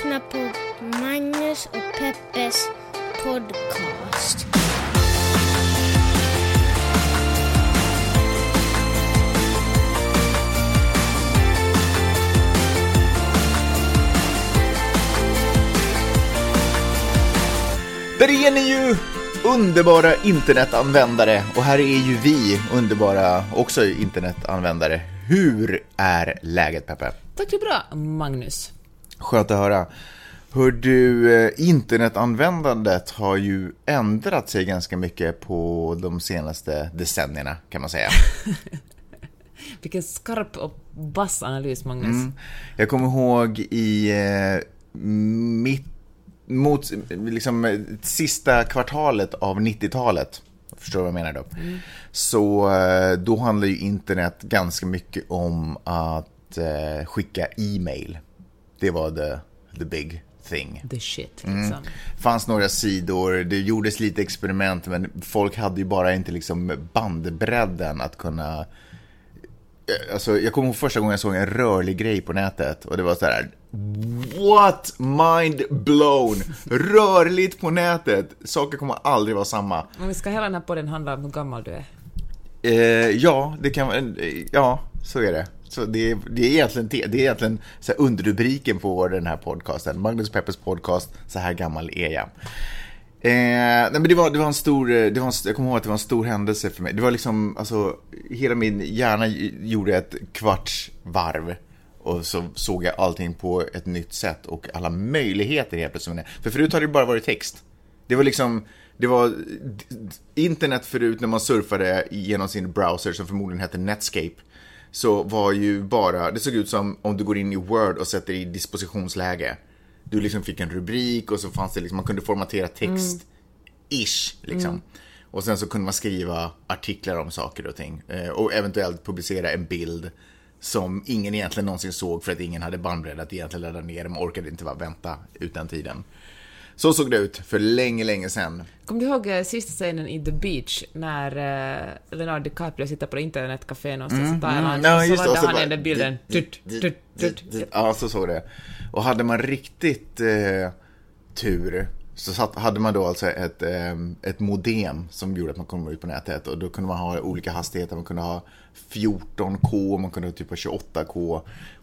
lyssnar på Magnus och Peppes podcast. Där är ni ju underbara internetanvändare och här är ju vi underbara också internetanvändare. Hur är läget Peppe? Tack det är bra, Magnus. Skönt att höra. Hör du, eh, internetanvändandet har ju ändrat sig ganska mycket på de senaste decennierna kan man säga. Vilken skarp och vass analys, Magnus. Mm. Jag kommer ihåg i eh, mitt, mot liksom sista kvartalet av 90-talet, förstår du vad jag menar då? Så eh, då handlar ju internet ganska mycket om att eh, skicka e-mail. Det var the, the big thing. The shit, Mm. liksom. fanns några sidor, det gjordes lite experiment, men folk hade ju bara inte liksom bandbredden att kunna... Eh, Alltså, jag kommer ihåg första gången jag såg en rörlig grej på nätet och det var så här. What? Mind blown! Rörligt på nätet! Saker kommer aldrig vara samma. Men vi ska hela den här podden handla om hur gammal du är. Eh, ja, det kan eh, Ja, så är det. Så det, är- det är egentligen, det är egentligen så underrubriken på den här podcasten. Magnus Peppers podcast, Så här gammal är jag. Eh, nej men det var, det var en stor, det var en, jag kommer ihåg att det var en stor händelse för mig. Det var liksom, alltså, hela min hjärna gjorde ett kvarts varv. Och så såg jag allting på ett nytt sätt och alla möjligheter helt plötsligt. För förut hade det bara varit text. Det var liksom, det var internet förut när man surfade genom sin browser som förmodligen hette Netscape. Så var ju bara, det såg ut som om du går in i Word och sätter i dispositionsläge. Du liksom fick en rubrik och så fanns det liksom, man kunde formatera text, ish, liksom. Och sen så kunde man skriva artiklar om saker och ting. Eh, Och eventuellt publicera en bild som ingen egentligen någonsin såg för att ingen hade bandbredd att egentligen ladda ner. De orkade inte bara vänta ut den tiden. Så såg det ut för länge, länge sedan. Kommer du ihåg eh, sista scenen i The Beach när eh, Leonardo DiCaprio sitter på internetcafé någonstans i Thailand Ja, och så just det. laddar Och så han bara- den bilden. Ja, så såg det. Och hade man riktigt eh, tur så satt, hade man då alltså ett, eh, ett modem som gjorde att man kom ut på nätet och då kunde man ha olika hastigheter. Man kunde ha 14K, man kunde ha typ ha 28K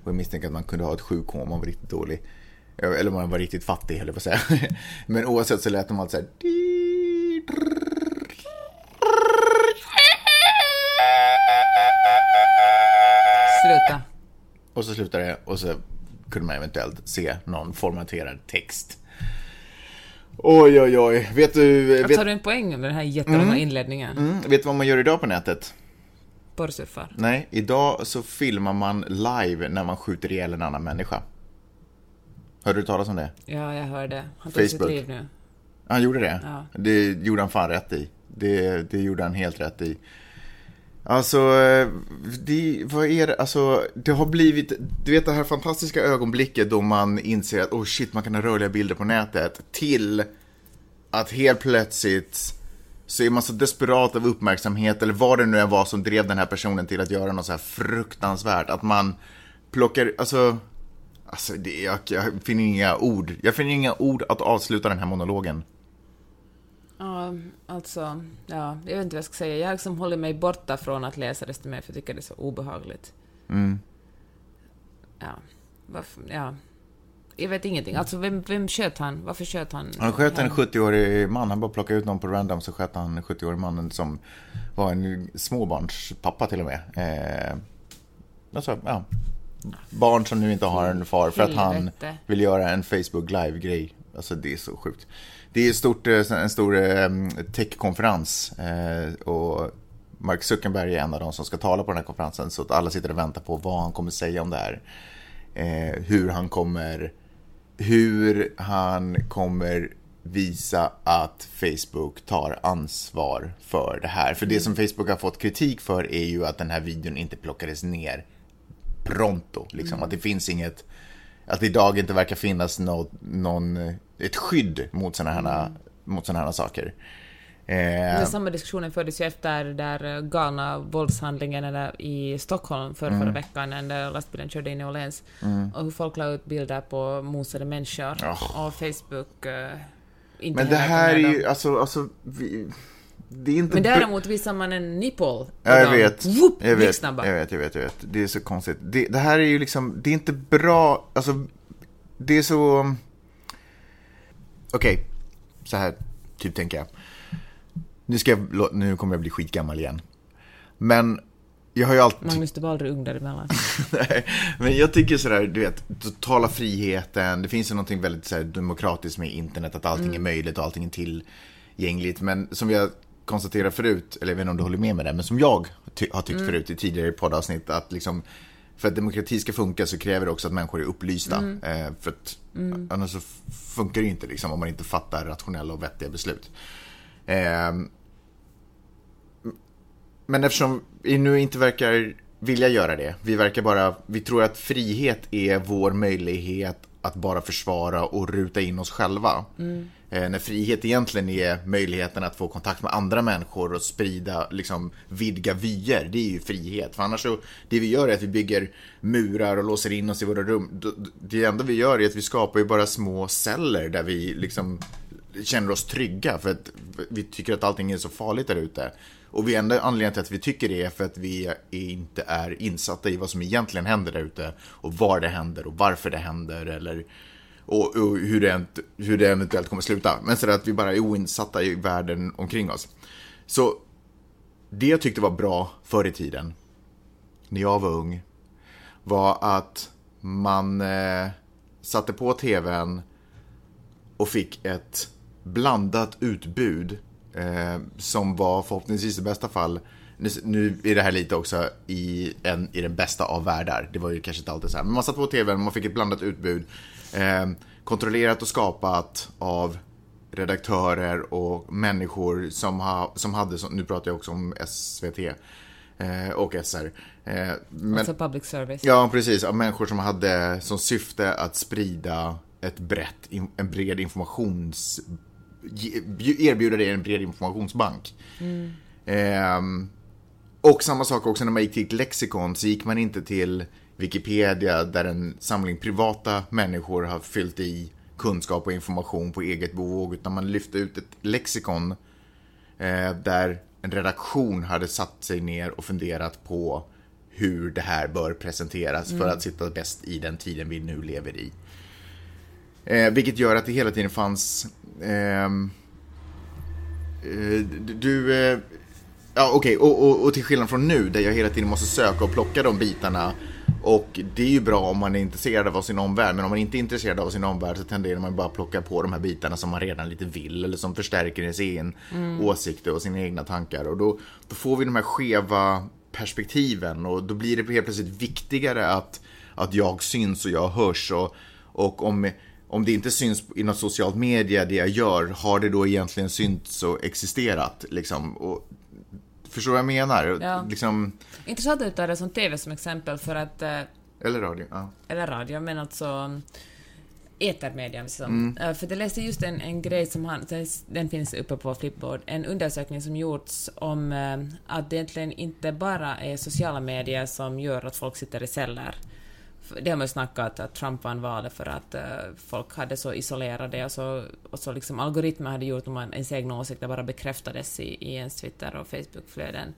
och jag misstänker att man kunde ha ett 7K om man var riktigt dålig. Eller om man var riktigt fattig, höll jag på att säga. Men oavsett så lät de allt så här. Sluta. Och så slutade det och så kunde man eventuellt se någon formaterad text. Oj, oj, oj. Vet du, Jag vet, tar du en poäng med den här jättelånga inledningen? mm, vet du vad man gör idag på nätet? Porrsurfar. Nej, idag så filmar man live när man skjuter ihjäl en annan människa. Hörde du talas om det? Ja, jag hörde. Han tog sitt Facebook. liv nu. Han gjorde det? Ja. Det gjorde han fan rätt i. Det, det gjorde han helt rätt i. Alltså, det, vad är det? Alltså, det har blivit, du vet det här fantastiska ögonblicket då man inser att oh shit, man kan ha rörliga bilder på nätet. Till att helt plötsligt så är man så desperat av uppmärksamhet eller vad det nu än var som drev den här personen till att göra något så här fruktansvärt. Att man plockar, alltså, alltså det, jag, jag finner inga ord. Jag finner inga ord att avsluta den här monologen. Ja, alltså, ja, jag vet inte vad jag ska säga. Jag har liksom hållit mig borta från att läsa desto mer, för jag tycker det är så obehagligt. Mm. Ja, varför, ja. Jag vet ingenting. Alltså, vem, vem sköt han? Varför sköt han? Han sköt en 70-årig man, han bara plockade ut någon på random så sköt han en 70-årig mannen som var en småbarnspappa till och med. Eh, alltså, ja. Barn som nu inte har en far för att han vill göra en Facebook live-grej. Alltså det är så sjukt. Det är stort, eh, en stor eh, techkonferens eh, och Mark Zuckerberg är en av de som ska tala på den här konferensen så att alla sitter och väntar på vad han kommer säga om det här. Eh, hur han kommer hur han kommer visa att Facebook tar ansvar för det här. För det som Facebook har fått kritik för är ju att den här videon inte plockades ner pronto. Liksom. Att det finns inget, att idag inte verkar finnas något, någon, ett skydd mot sådana här, mot såna här saker. Eh, samma diskussionen fördes ju efter där eh, galna våldshandlingen i Stockholm för Mm. förra veckan när lastbilen körde in i Åhléns. Och hur folk la ut bilder på mosade människor. Ja. Och Facebook... eh, inte men det här är ju, alltså, alltså vi, det är inte Men däremot visar man en nipple. Ja, jag vet. Whoop, jag vet, jag vet, jag vet, jag vet. Det är så konstigt. Det, det här är ju liksom, det är inte bra, alltså, det är så... Okej, så här, typ tänker jag. Nu, ska jag, nu kommer jag bli skitgammal igen. Men jag har ju alltid... Magnus, du var aldrig ung däremellan. Nej, men jag tycker sådär, du vet, totala friheten, det finns ju någonting väldigt så här, demokratiskt med internet, att allting är möjligt och allting är tillgängligt. Men som jag konstaterat förut, eller jag vet inte om du håller med mig där, men som jag ty- har tyckt förut i tidigare poddavsnitt, att liksom för att demokrati ska funka så kräver det också att människor är upplysta. Eh, för att annars så funkar det ju inte liksom, om man inte fattar rationella och vettiga beslut. Ehm, men eftersom vi nu inte verkar vilja göra det, vi verkar bara, vi tror att frihet är vår möjlighet att bara försvara och ruta in oss själva. Eh, Eh, när frihet egentligen är möjligheten att få kontakt med andra människor och sprida, liksom vidga vyer, det är ju frihet. För annars så, det vi gör är att vi bygger murar och låser in oss i våra rum. Det enda vi gör är att vi skapar ju bara små celler där vi liksom känner oss trygga för att vi tycker att allting är så farligt där ute. Och vi enda anledningen till att vi tycker det är för att vi inte är insatta i vad som egentligen händer där ute och var det händer och varför det händer eller och, och hur, det, ent- hur det eventuellt kommer sluta. Men sådär att vi bara är oinsatta i världen omkring oss. Så det jag tyckte var bra förr i tiden, när jag var ung, var att man eh, satte på tvn och fick ett blandat utbud eh, som var förhoppningsvis i bästa fall nu, nu är det här lite också i, en, i den bästa av världar. Det var ju kanske inte alltid så här. Men man satt på tvn, man fick ett blandat utbud. Eh, kontrollerat och skapat av redaktörer och människor som, ha, som hade, nu pratar jag också om SVT eh, och SR. Eh, men, Alltså public service. Ja, precis. Av människor som hade som syfte att sprida ett brett, en bred informations... Erbjuda dig en bred informationsbank. Ehm, och samma sak också när man gick till lexikon så gick man inte till Wikipedia där en samling privata människor har fyllt i kunskap och information på eget bevåg utan man lyfte ut ett lexikon eh, där en redaktion hade satt sig ner och funderat på hur det här bör presenteras för att sitta bäst i den tiden vi nu lever i. Eh, vilket gör att det hela tiden fanns... ehm, eh, du... eh, ja, okej. Och, och, och till skillnad från nu, där jag hela tiden måste söka och plocka de bitarna. Och det är ju bra om man är intresserad av sin omvärld, men om man inte är intresserad av sin omvärld så tenderar man bara att plocka på de här bitarna som man redan lite vill, eller som förstärker ens egen åsikter och sina egna tankar. Och då, då får vi de här skeva perspektiven och då blir det helt plötsligt viktigare att, att jag syns och jag hörs. Och, och om, om det inte syns i något socialt media, det jag gör, har det då egentligen synts och existerat? Liksom? Och, förstår vad jag menar? Ja. Liksom, Intressant att ta det som TV som exempel för att eh, eller radio? Ja. eller radio, men alltså etermedia. Liksom. Mm. Eh, För det läste just en, en grej som han, den finns uppe på Flipboard, en undersökning som gjorts om eh, att det egentligen inte bara är sociala medier som gör att folk sitter i celler. Det har man ju snackat att Trump vann valet för att uh, folk hade så isolerade och så, och så liksom algoritmer hade gjort att ens egna åsikter bara bekräftades i, i ens Twitter och Facebook-flöden.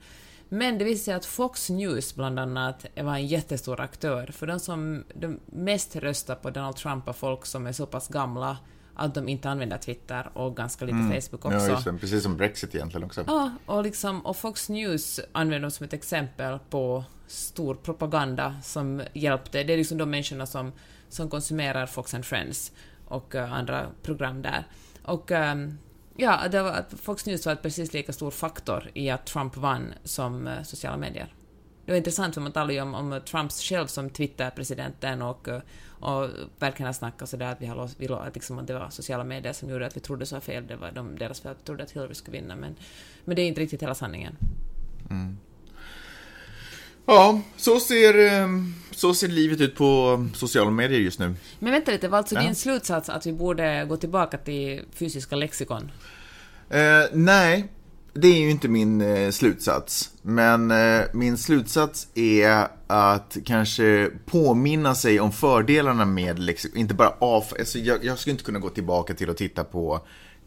Men det visade sig att Fox News bland annat var en jättestor aktör, för de som de mest röstar på Donald Trump är folk som är så pass gamla att de inte använder Twitter och ganska lite Facebook också. Ja, det. Precis som Brexit egentligen också. Ja, och, liksom, och Fox News använder dem som ett exempel på stor propaganda som hjälpte. Det är liksom de människorna som, som konsumerar Fox and Friends och eh, andra program där. Och ehm, ja, det var, Fox News var ett precis lika stor faktor i att Trump vann som eh, sociala medier. Det var intressant för man talar ju om, om Trumps själv som Twitter-presidenten och, eh, och verkligen har snackat sådär att vi har vi, att, liksom, att det var sociala medier som gjorde att vi trodde så fel, det var de, deras fel att vi trodde att Hillary skulle vinna, men, men det är inte riktigt hela sanningen. Ja, så ser, eh, så ser livet ut på sociala medier just nu. Men vänta lite, var alltså Ja. din slutsats att vi borde gå tillbaka till fysiska lexikon? Eh, nej, det är ju inte min eh, slutsats. Men eh, min slutsats är att kanske påminna sig om fördelarna med lexikon. Inte bara av... Alltså jag, jag skulle inte kunna gå tillbaka till att titta på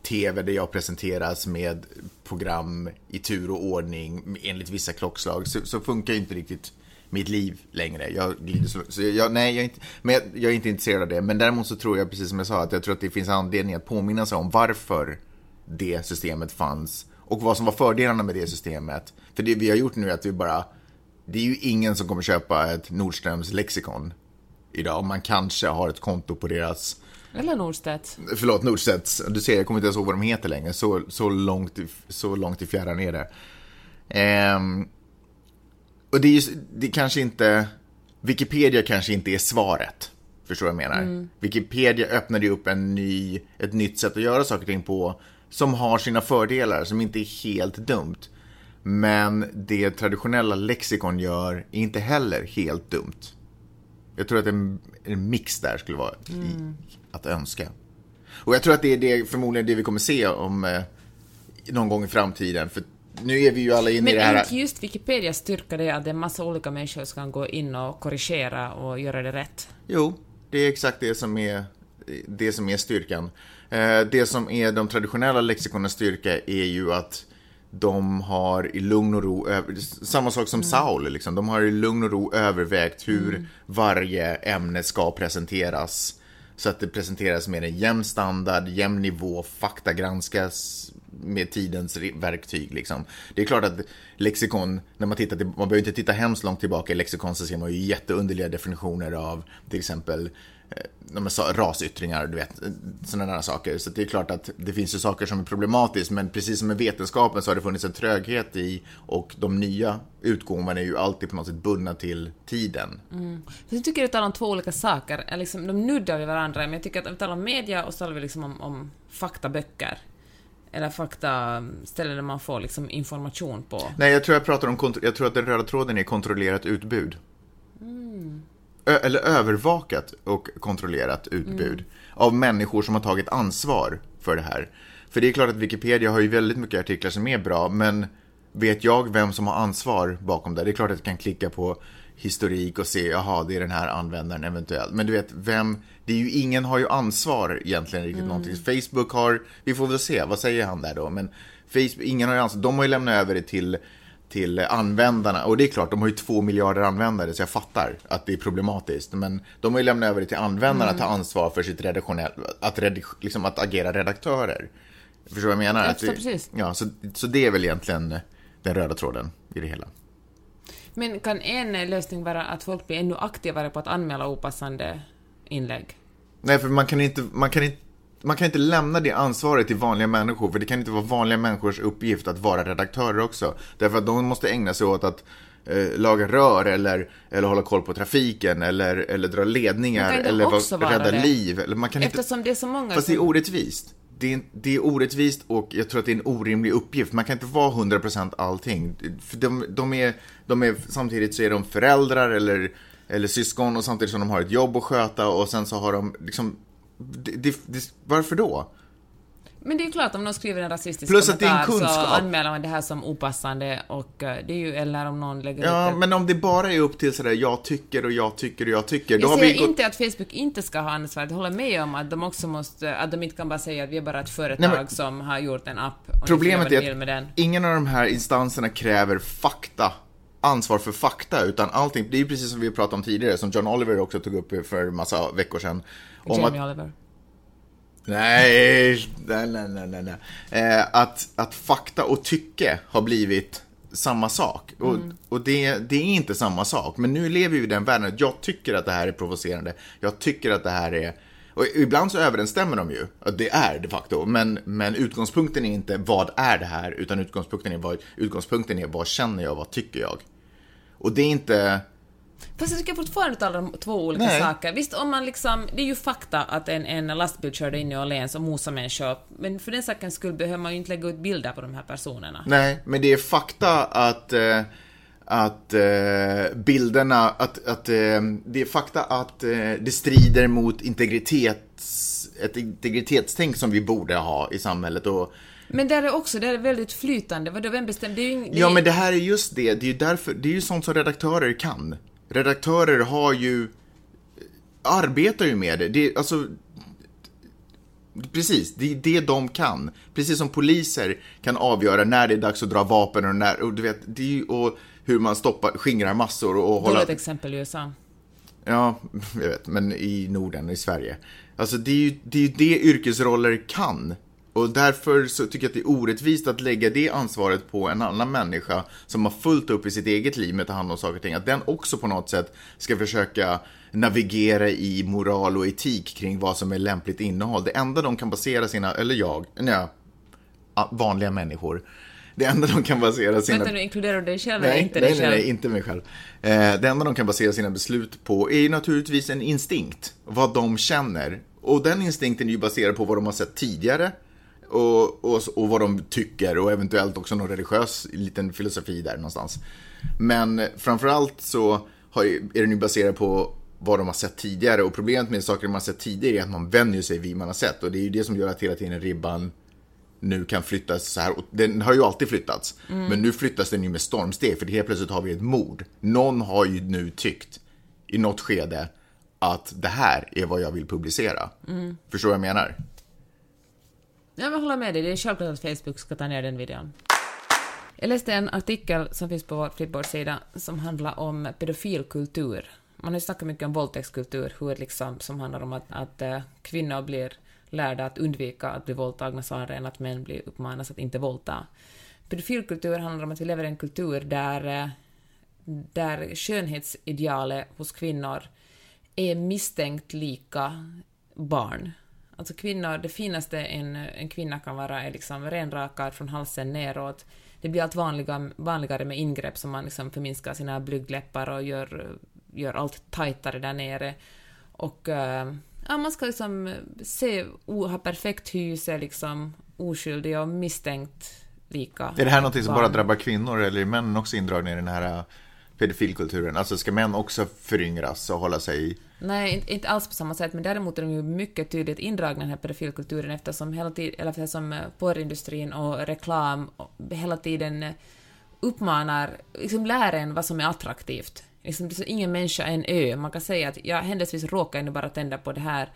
TV där jag presenteras med program i tur och ordning enligt vissa klockslag. Så, så funkar ju inte riktigt mitt liv längre. Jag glider så, så jag, nej, jag är, inte, men jag, jag, är inte intresserad av det. Men däremot så tror jag, precis som jag sa, att jag tror att det finns anledning att påminna sig om varför det systemet fanns och vad som var fördelarna med det systemet. För det vi har gjort nu är att vi bara, det är ju ingen som kommer köpa ett Nordströms lexikon idag. Man kanske har ett konto på deras eller Norstedts. Förlåt, Nordstedts. Du ser, jag kommer inte ens ihåg vad de heter längre. Så, så, långt, så långt i fjärran är det. Ehm, och det är ju, det kanske inte, Wikipedia kanske inte är svaret. Förstår du vad jag menar? Mm. Wikipedia öppnade ju upp en ny, ett nytt sätt att göra saker och ting på som har sina fördelar, som inte är helt dumt. Men det traditionella lexikon gör är inte heller helt dumt. Jag tror att en, en mix där skulle vara mm. att önska. Och jag tror att det är det, förmodligen det vi kommer se om eh, någon gång i framtiden. För nu är vi ju alla inne Men i det här... Men inte just Wikipedias styrka det att det är en massa olika människor som kan gå in och korrigera och göra det rätt? Jo, det är exakt det som är, det som är styrkan. Eh, det som är de traditionella lexikonens styrka är ju att de har i lugn och ro, samma sak som mm. Saul, liksom. de har i lugn och ro övervägt hur mm. varje ämne ska presenteras. Så att det presenteras med en jämn standard, jämn nivå, fakta granskas med tidens verktyg. Liksom. Det är klart att lexikon, när man tittar, man behöver inte titta hemskt långt tillbaka i lexikon så ser man ju jätteunderliga definitioner av till exempel eh, rasyttringar, du vet, sådana där saker. Så det är klart att det finns ju saker som är problematiskt, men precis som med vetenskapen så har det funnits en tröghet i och de nya utgåvorna är ju alltid på något sätt bundna till tiden. Mm. Jag tycker att vi talar om två olika saker, liksom, de nuddar vid varandra, men jag tycker att vi talar om media och så talar vi liksom om, om faktaböcker eller faktaställen där man får liksom information på? Nej, jag tror jag pratar om, jag tror att den röda tråden är kontrollerat utbud. Mm. Eller övervakat och kontrollerat utbud. Mm. Av människor som har tagit ansvar för det här. För det är klart att Wikipedia har ju väldigt mycket artiklar som är bra, men vet jag vem som har ansvar bakom det? Det är klart att jag kan klicka på historik och se, jaha, det är den här användaren eventuellt. Men du vet, vem, det är ju ingen har ju ansvar egentligen riktigt mm. någonting. Facebook har, vi får väl se, vad säger han där då? Men Facebook, ingen har ju ansvar, de har ju lämnat över det till till användarna. Och det är klart, de har ju två miljarder användare, så jag fattar att det är problematiskt. Men de har ju lämnat över det till användarna mm. att ta ansvar för sitt redaktionell, att, redig, liksom att agera redaktörer. Förstår du vad jag menar? Jag förstår precis. Ja, så, så det är väl egentligen den röda tråden i det hela. Men kan en lösning vara att folk blir ännu aktivare på att anmäla opassande inlägg? Nej, för man kan inte, man kan inte man kan inte lämna det ansvaret till vanliga människor, för det kan inte vara vanliga människors uppgift att vara redaktörer också. Därför att de måste ägna sig åt att eh, laga rör eller, eller hålla koll på trafiken eller, eller dra ledningar eller rädda liv. Eller man kan Eftersom inte, det är så många Fast som... det är orättvist det är, det är orättvist och jag tror att det är en orimlig uppgift. Man kan inte vara 100% allting. För de, de, är, de är, samtidigt så är de föräldrar eller, eller syskon och samtidigt som de har ett jobb att sköta och sen så har de liksom, det, det, varför då? Men det är klart, om någon skriver en rasistisk Plus att kommentar det är en kunskap. så anmäler man det här som opassande och eh, det är ju, eller om någon lägger Ja, ut men om det bara är upp till sådär jag tycker och jag tycker och jag tycker. Jag säger gått... inte att Facebook inte ska ha ansvar, jag håller med om att de också måste, att de inte kan bara säga att vi är bara ett företag Nej, men... som har gjort en app och Problemet är att med den. ingen av de här instanserna kräver fakta ansvar för fakta, utan allting, det är ju precis som vi pratade om tidigare, som John Oliver också tog upp för en massa veckor sedan. Om Jamie att, Oliver. Nej, nej, nej, nej, nej. Eh, att, att fakta och tycke har blivit samma sak. Och, mm. och det, det, är inte samma sak. Men nu lever vi i den världen jag tycker att det här är provocerande. Jag tycker att det här är... Och ibland så överensstämmer de ju, det är de facto. Men, men utgångspunkten är inte vad är det här, utan utgångspunkten är vad, utgångspunkten är vad känner jag, vad tycker jag. Och det är inte Fast jag tycker fortfarande talar om två olika Nej. saker. Visst, om man liksom, det är ju fakta att en, en lastbil körde in i Åhléns och mosade människor, men för den sakens skull behöver man ju inte lägga ut bilder på de här personerna. Nej, men det är fakta att eh, att eh, bilderna, att, att eh, det är fakta att eh, det strider mot integritets, ett integritetstänk som vi borde ha i samhället och Men där är också, där är väldigt flytande. Vadå, vem bestämmer? Det är ju det Ja, är- men det här är just det. Det är ju därför, det är ju sånt som redaktörer kan. Redaktörer har ju, arbetar ju med det. det alltså, precis, det är det de kan. Precis som poliser kan avgöra när det är dags att dra vapen och när, och du vet, det är och hur man stoppar, skingrar massor och, och håller... Dåligt exempel i USA. Ja, jag vet, men i Norden, i Sverige. Alltså det är ju det, är det yrkesroller kan. Och därför så tycker jag att det är orättvist att lägga det ansvaret på en annan människa som har fullt upp i sitt eget liv med att ta hand om saker och ting. Att den också på något sätt ska försöka navigera i moral och etik kring vad som är lämpligt innehåll. Det enda de kan basera sina, eller jag, nej, vanliga människor. Det enda de kan basera sina... Vänta nu, inkluderar du dig själv eller Nej, inte nej, dig nej, själv? nej, inte mig själv. Eh, det enda de kan basera sina beslut på är ju naturligtvis en instinkt. Vad de känner. Och den instinkten är ju baserad på vad de har sett tidigare. Och, och, och vad de tycker och eventuellt också någon religiös liten filosofi där någonstans. Men framförallt så har, är den ju baserad på vad de har sett tidigare. Och problemet med saker de har sett tidigare är att man vänjer sig vid man har sett. Och det är ju det som gör att hela tiden ribban nu kan flyttas så här. Och den har ju alltid flyttats. Men nu flyttas den ju med stormsteg. För helt plötsligt har vi ett mord. Någon har ju nu tyckt i något skede att det här är vad jag vill publicera. Förstår vad jag menar? Ja, men håller med dig. Det är självklart att Facebook ska ta ner den videon. Jag läste en artikel som finns på vår Flipboard-sida som handlar om pedofilkultur. Man har ju snackat mycket om våldtäktskultur, hur liksom, som handlar om att, att eh, kvinnor blir lärda att undvika att bli våldtagna snarare än att män blir uppmanas att inte våldta. Pedofilkultur handlar om att vi lever i en kultur där, eh, där skönhetsidealet hos kvinnor är misstänkt lika barn. Alltså kvinnor, det finaste en, en kvinna kan vara är liksom renrakad från halsen neråt. Det blir allt vanliga, vanligare med ingrepp som man liksom förminskar sina blygdläppar och gör, gör allt tajtare där nere. Och eh, ja, man ska liksom se, o- ha perfekt hy, se liksom oskyldig och misstänkt lika. Är det här något som bara drabbar kvinnor eller är männen också indragna i den här äh, pedofilkulturen? Alltså ska män också föryngras och hålla sig... Nej, inte, alls på samma sätt, men däremot är de ju mycket tydligt indragna i den här pedofilkulturen eftersom, hela tid, eller eftersom eh, porrindustrin och reklam hela tiden eh, uppmanar, liksom lär en vad som är attraktivt. Liksom, så ingen människa är en ö. Man kan säga att jag händelsevis råkar nu bara tända på det här,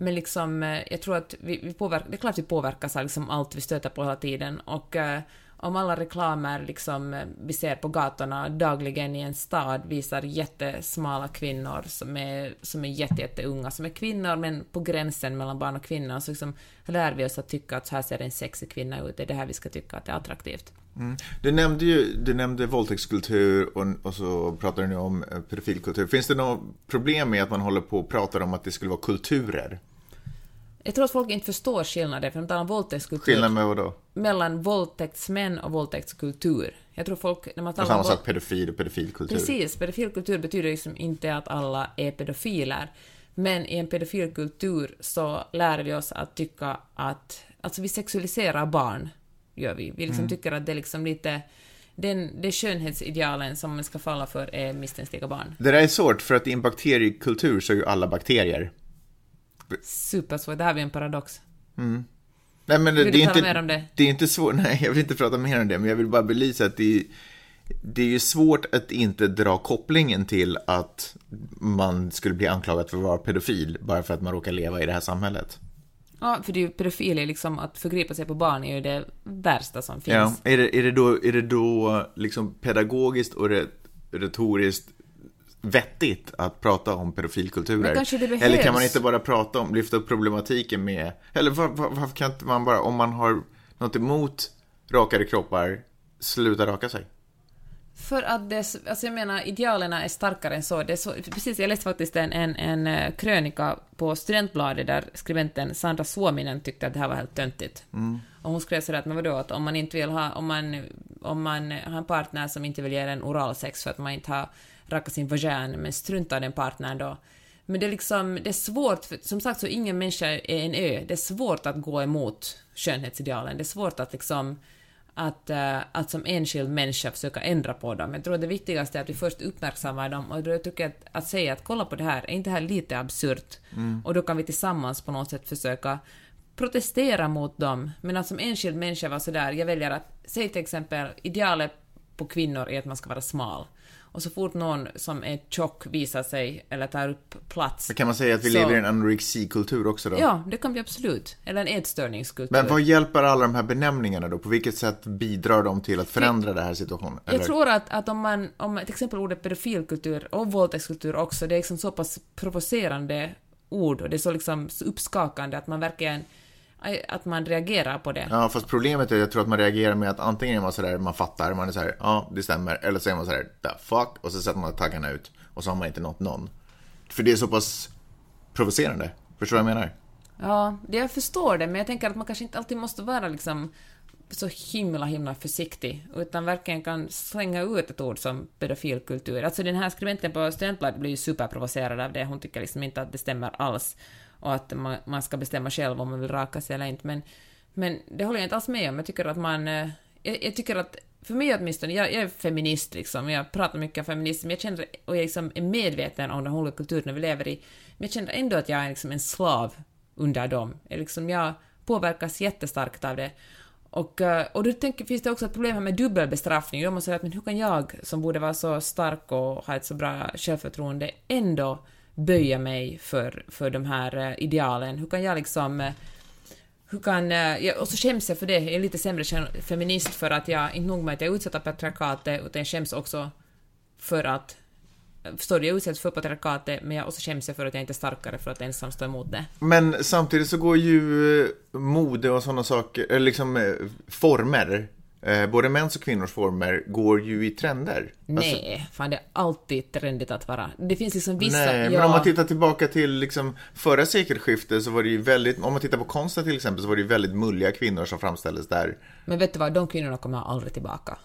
men liksom, eh, jag tror att vi, vi påverkar, det är klart vi påverkas av liksom allt vi stöter på hela tiden och om alla reklamer liksom eh, vi ser på gatorna dagligen i en stad visar jättesmala kvinnor som är, som är jätte, jätteunga, som är kvinnor men på gränsen mellan barn och kvinnor, så liksom lär vi oss att tycka att så här ser en sexig kvinna ut, det är det här vi ska tycka att det är attraktivt. Du nämnde ju du nämnde våldtäktskultur och, och så pratar du nu om eh, pedofilkultur. Finns det något problem med att man håller på och pratar om att det skulle vara kulturer? Jag tror att folk inte förstår skillnaden, för de talar om våldtäktskultur Skillnad med vad då? Mellan våldtäktsmän och våldtäktskultur. Jag tror folk, när man Och talar samma om våld- sak pedofil och pedofilkultur. Precis, pedofilkultur betyder liksom inte att alla är pedofiler. Men i en pedofilkultur så lär vi oss att tycka att... Alltså vi sexualiserar barn, gör vi. Vi liksom tycker att det är liksom lite... Den, det skönhetsidealen som man ska falla för är misstänkliga barn. Det där är svårt för att i en bakteriekultur så är ju alla bakterier. Supersvårt, det här är en paradox. Nej, men det, Vill det du är tala inte, mer om det? Det är inte svårt, nej jag vill inte prata mer om det, men jag vill bara belysa att det är, det är ju svårt att inte dra kopplingen till att man skulle bli anklagad för att vara pedofil bara för att man råkar leva i det här samhället. Ja, för det är ju pedofili, liksom att förgripa sig på barn är ju det värsta som finns. Ja, är det, är det då, är det då liksom pedagogiskt och re- retoriskt vettigt att prata om pedofilkulturer? Eller kan man inte bara prata om, lyfta upp problematiken med, eller var, var, varför kan inte man bara, om man har något emot rakade kroppar, sluta raka sig? För att det, alltså jag menar, idealerna är starkare än så. Det så precis, jag läste faktiskt en, en, en eh, krönika på Studentbladet där skribenten Sandra Suominen tyckte att det här var helt töntigt. Och hon skrev sådär att, men vadå, att om man inte vill ha, om man, om man har en partner som inte vill ge en oralsex för att man inte har rakat sin vagin, men struntar den partnern då. Men det är liksom, det är svårt, för, som sagt så ingen människa är en ö. Det är svårt att gå emot skönhetsidealen. Det är svårt att liksom att, eh, att som enskild människa försöka ändra på dem. Jag tror det viktigaste är att vi först uppmärksammar dem och då tycker jag att, att säga att kolla på det här, är inte det här lite absurt? Och då kan vi tillsammans på något sätt försöka protestera mot dem, men att som enskild människa vara sådär, jag väljer att, säg till exempel, idealet på kvinnor är att man ska vara smal. Och så fort någon som är tjock visar sig eller tar upp plats. Kan man säga att vi så, lever i en anorexikultur också då? Ja, det kan vi absolut. Eller en ätstörningskultur. Men vad hjälper alla de här benämningarna då? På vilket sätt bidrar de till att förändra den här situationen? Jag Eller? tror att, att om man, om till exempel ordet pedofilkultur och våldtäktskultur också, det är liksom så pass provocerande ord och det är så liksom uppskakande att man verkligen att man reagerar på det. Ja, fast problemet är jag tror att man reagerar med att antingen är man sådär, man fattar, man är såhär, ja, det stämmer, eller så är man sådär, the fuck, och så sätter man taggarna ut, och så har man inte nått någon. För det är så pass provocerande. Förstår du vad jag menar? Ja, det jag förstår det, men jag tänker att man kanske inte alltid måste vara liksom så himla, himla försiktig, utan verkligen kan slänga ut ett ord som pedofilkultur. Alltså den här skribenten på Studentbladet blir ju superprovocerad av det, hon tycker liksom inte att det stämmer alls och att man, man ska bestämma själv om man vill raka sig eller inte. Men, men det håller jag inte alls med om. Jag tycker att man... Eh, jag, jag tycker att, för mig åtminstone, jag, jag är feminist liksom, jag pratar mycket om feminism, jag känner, och jag liksom är medveten om de olika kulturerna vi lever i, men jag känner ändå att jag är liksom en slav under dem. Jag, liksom, jag påverkas jättestarkt av det. Och, eh, och då tänker, finns det också ett problem här med dubbelbestraffning. Då måste säga att men hur kan jag, som borde vara så stark och ha ett så bra självförtroende, ändå böja mig för, för de här eh, idealen? Hur kan jag liksom... Eh, hur kan... Eh, och så skäms jag för det. Jag är lite sämre feminist för att jag, inte nog med att jag är utsatt av patriarkatet, utan jag skäms också för att... Förstår du? Jag utsätts för patriarkatet, men jag också skäms jag för att jag inte är starkare för att ensam stå emot det. Men samtidigt så går ju mode och sådana saker, eller liksom former, Eh, både mäns och kvinnors former går ju i trender. Nej, alltså, fan det är alltid trendigt att vara. Det finns liksom vissa... Nej, ja. men om man tittar tillbaka till liksom förra sekelskiftet så var det ju väldigt, om man tittar på konsten till exempel, så var det ju väldigt mulliga kvinnor som framställdes där. Men vet du vad, de kvinnorna kommer aldrig tillbaka.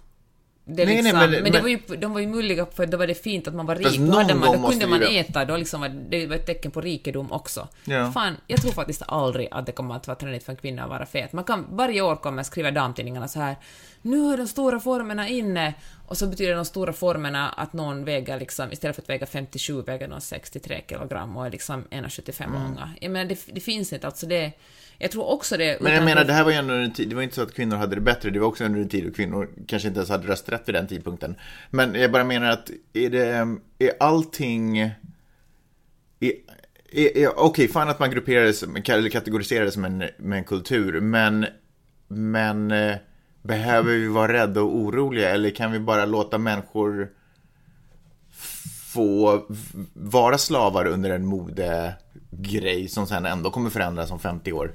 Det nej, liksom, nej, men, men, det var ju, de var ju mulliga för då var det fint att man var rik. Då, hade man, då kunde man äta, då liksom var, det var ett tecken på rikedom också. Ja. Fan, jag tror faktiskt aldrig att det kommer att vara trendigt för en kvinna att vara fet. Man kan, varje år kommer skriva damtidningarna så här nu är de stora formerna inne, och så betyder de stora formerna att någon väger liksom, istället för att väga 57 väger någon 63 kilogram och är liksom 1,75 mm. långa. Jag menar, det, det finns inte, alltså det jag tror också det... Men jag menar, det här var ju ändå en tid, det var inte så att kvinnor hade det bättre, det var också under en tid då kvinnor kanske inte ens hade rösträtt vid den tidpunkten. Men jag bara menar att, är det, är allting... Är, Okej, okay, fan att man grupperades, eller kategoriserades som en, med en kultur, men... Men... Eh, behöver vi vara rädda och oroliga, eller kan vi bara låta människor få vara slavar under en modegrej som sen ändå kommer förändras om 50 år?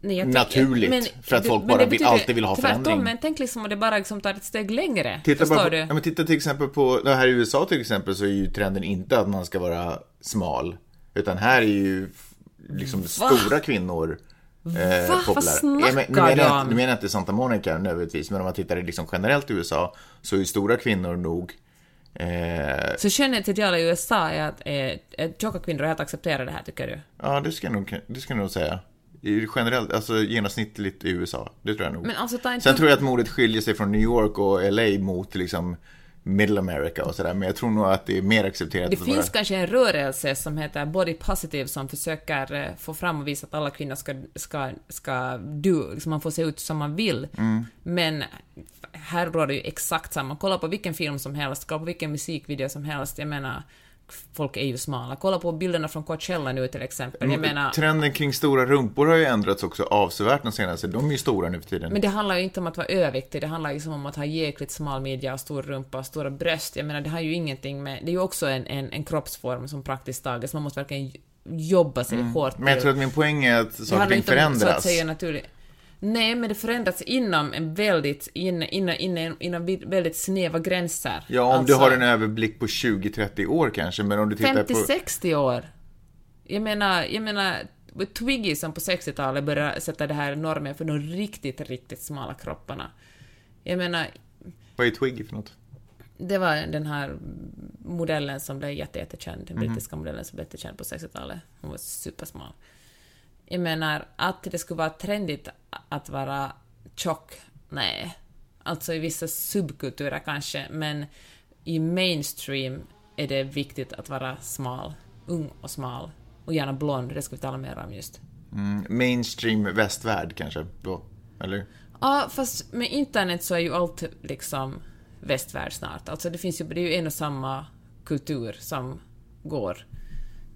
Nej, Naturligt, men, för att folk bara vill, betyder, alltid vill ha tvärtom, förändring. men tänk liksom om det bara liksom tar ett steg längre. Titta, bara på, ja, men titta till exempel på, här i USA till exempel så är ju trenden inte att man ska vara smal. Utan här är ju liksom Va? stora kvinnor eh, Va? Vad snackar du om? Nu menar jag inte Santa Monica nödvändigtvis, men om man tittar liksom generellt i USA så är stora kvinnor nog Eh, så skönhetsidealet i USA är att eh, tjocka kvinnor är helt acceptera det här, tycker du? Ja, det ska jag nog, det ska jag nog säga. Generellt, alltså genomsnittligt i USA, det tror jag nog. Men alltså. Sen tror jag att modet skiljer sig från New York och LA mot liksom Middle America och sådär, men jag tror nog att det är mer accepterat. Det finns vara... kanske en rörelse som heter Body Positive som försöker eh, få fram och visa att alla kvinnor ska, ska, ska du, liksom man får se ut som man vill. Mm. Men här råder ju exakt samma. Kolla på vilken film som helst, kolla på vilken musikvideo som helst. Jag menar, folk är ju smala. Kolla på bilderna från Coachella nu till exempel. Jag menar... Trenden kring stora rumpor har ju ändrats också avsevärt de senaste. De är ju stora nu för tiden. Men det handlar ju inte om att vara överviktig, det handlar ju liksom om att ha jäkligt smal midja och stor rumpa och stora bröst. Jag menar, det har ju ingenting med... Det är ju också en, en, en kroppsform som praktiskt taget, så man måste verkligen jobba sig mm. hårt Men jag tror att min poäng är att saker och förändras. Så att säga naturligt. Nej, men det förändras inom en väldigt, inom, inom, inom väldigt snäva gränser. Ja, om alltså, du har en överblick på 20-30 år kanske, men om du tittar 50, på... 50-60 år. Jag menar, jag menar, Twiggy som på 60-talet började sätta det här normen för de riktigt, riktigt smala kropparna. Jag menar... Vad är Twiggy för något? Det var den här modellen som blev jättejättekänd, den mm. brittiska modellen som blev jättekänd på 60-talet. Hon var supersmal. Jag menar, att det skulle vara trendigt att vara tjock, nej. Alltså i vissa subkulturer kanske, men i mainstream är det viktigt att vara smal. Ung och smal. Och gärna blond, det ska vi tala mer om just. Mm, mainstream västvärld kanske, då? Eller? Ja, fast med internet så är ju allt liksom västvärld snart. Alltså det finns ju, det är ju en och samma kultur som går.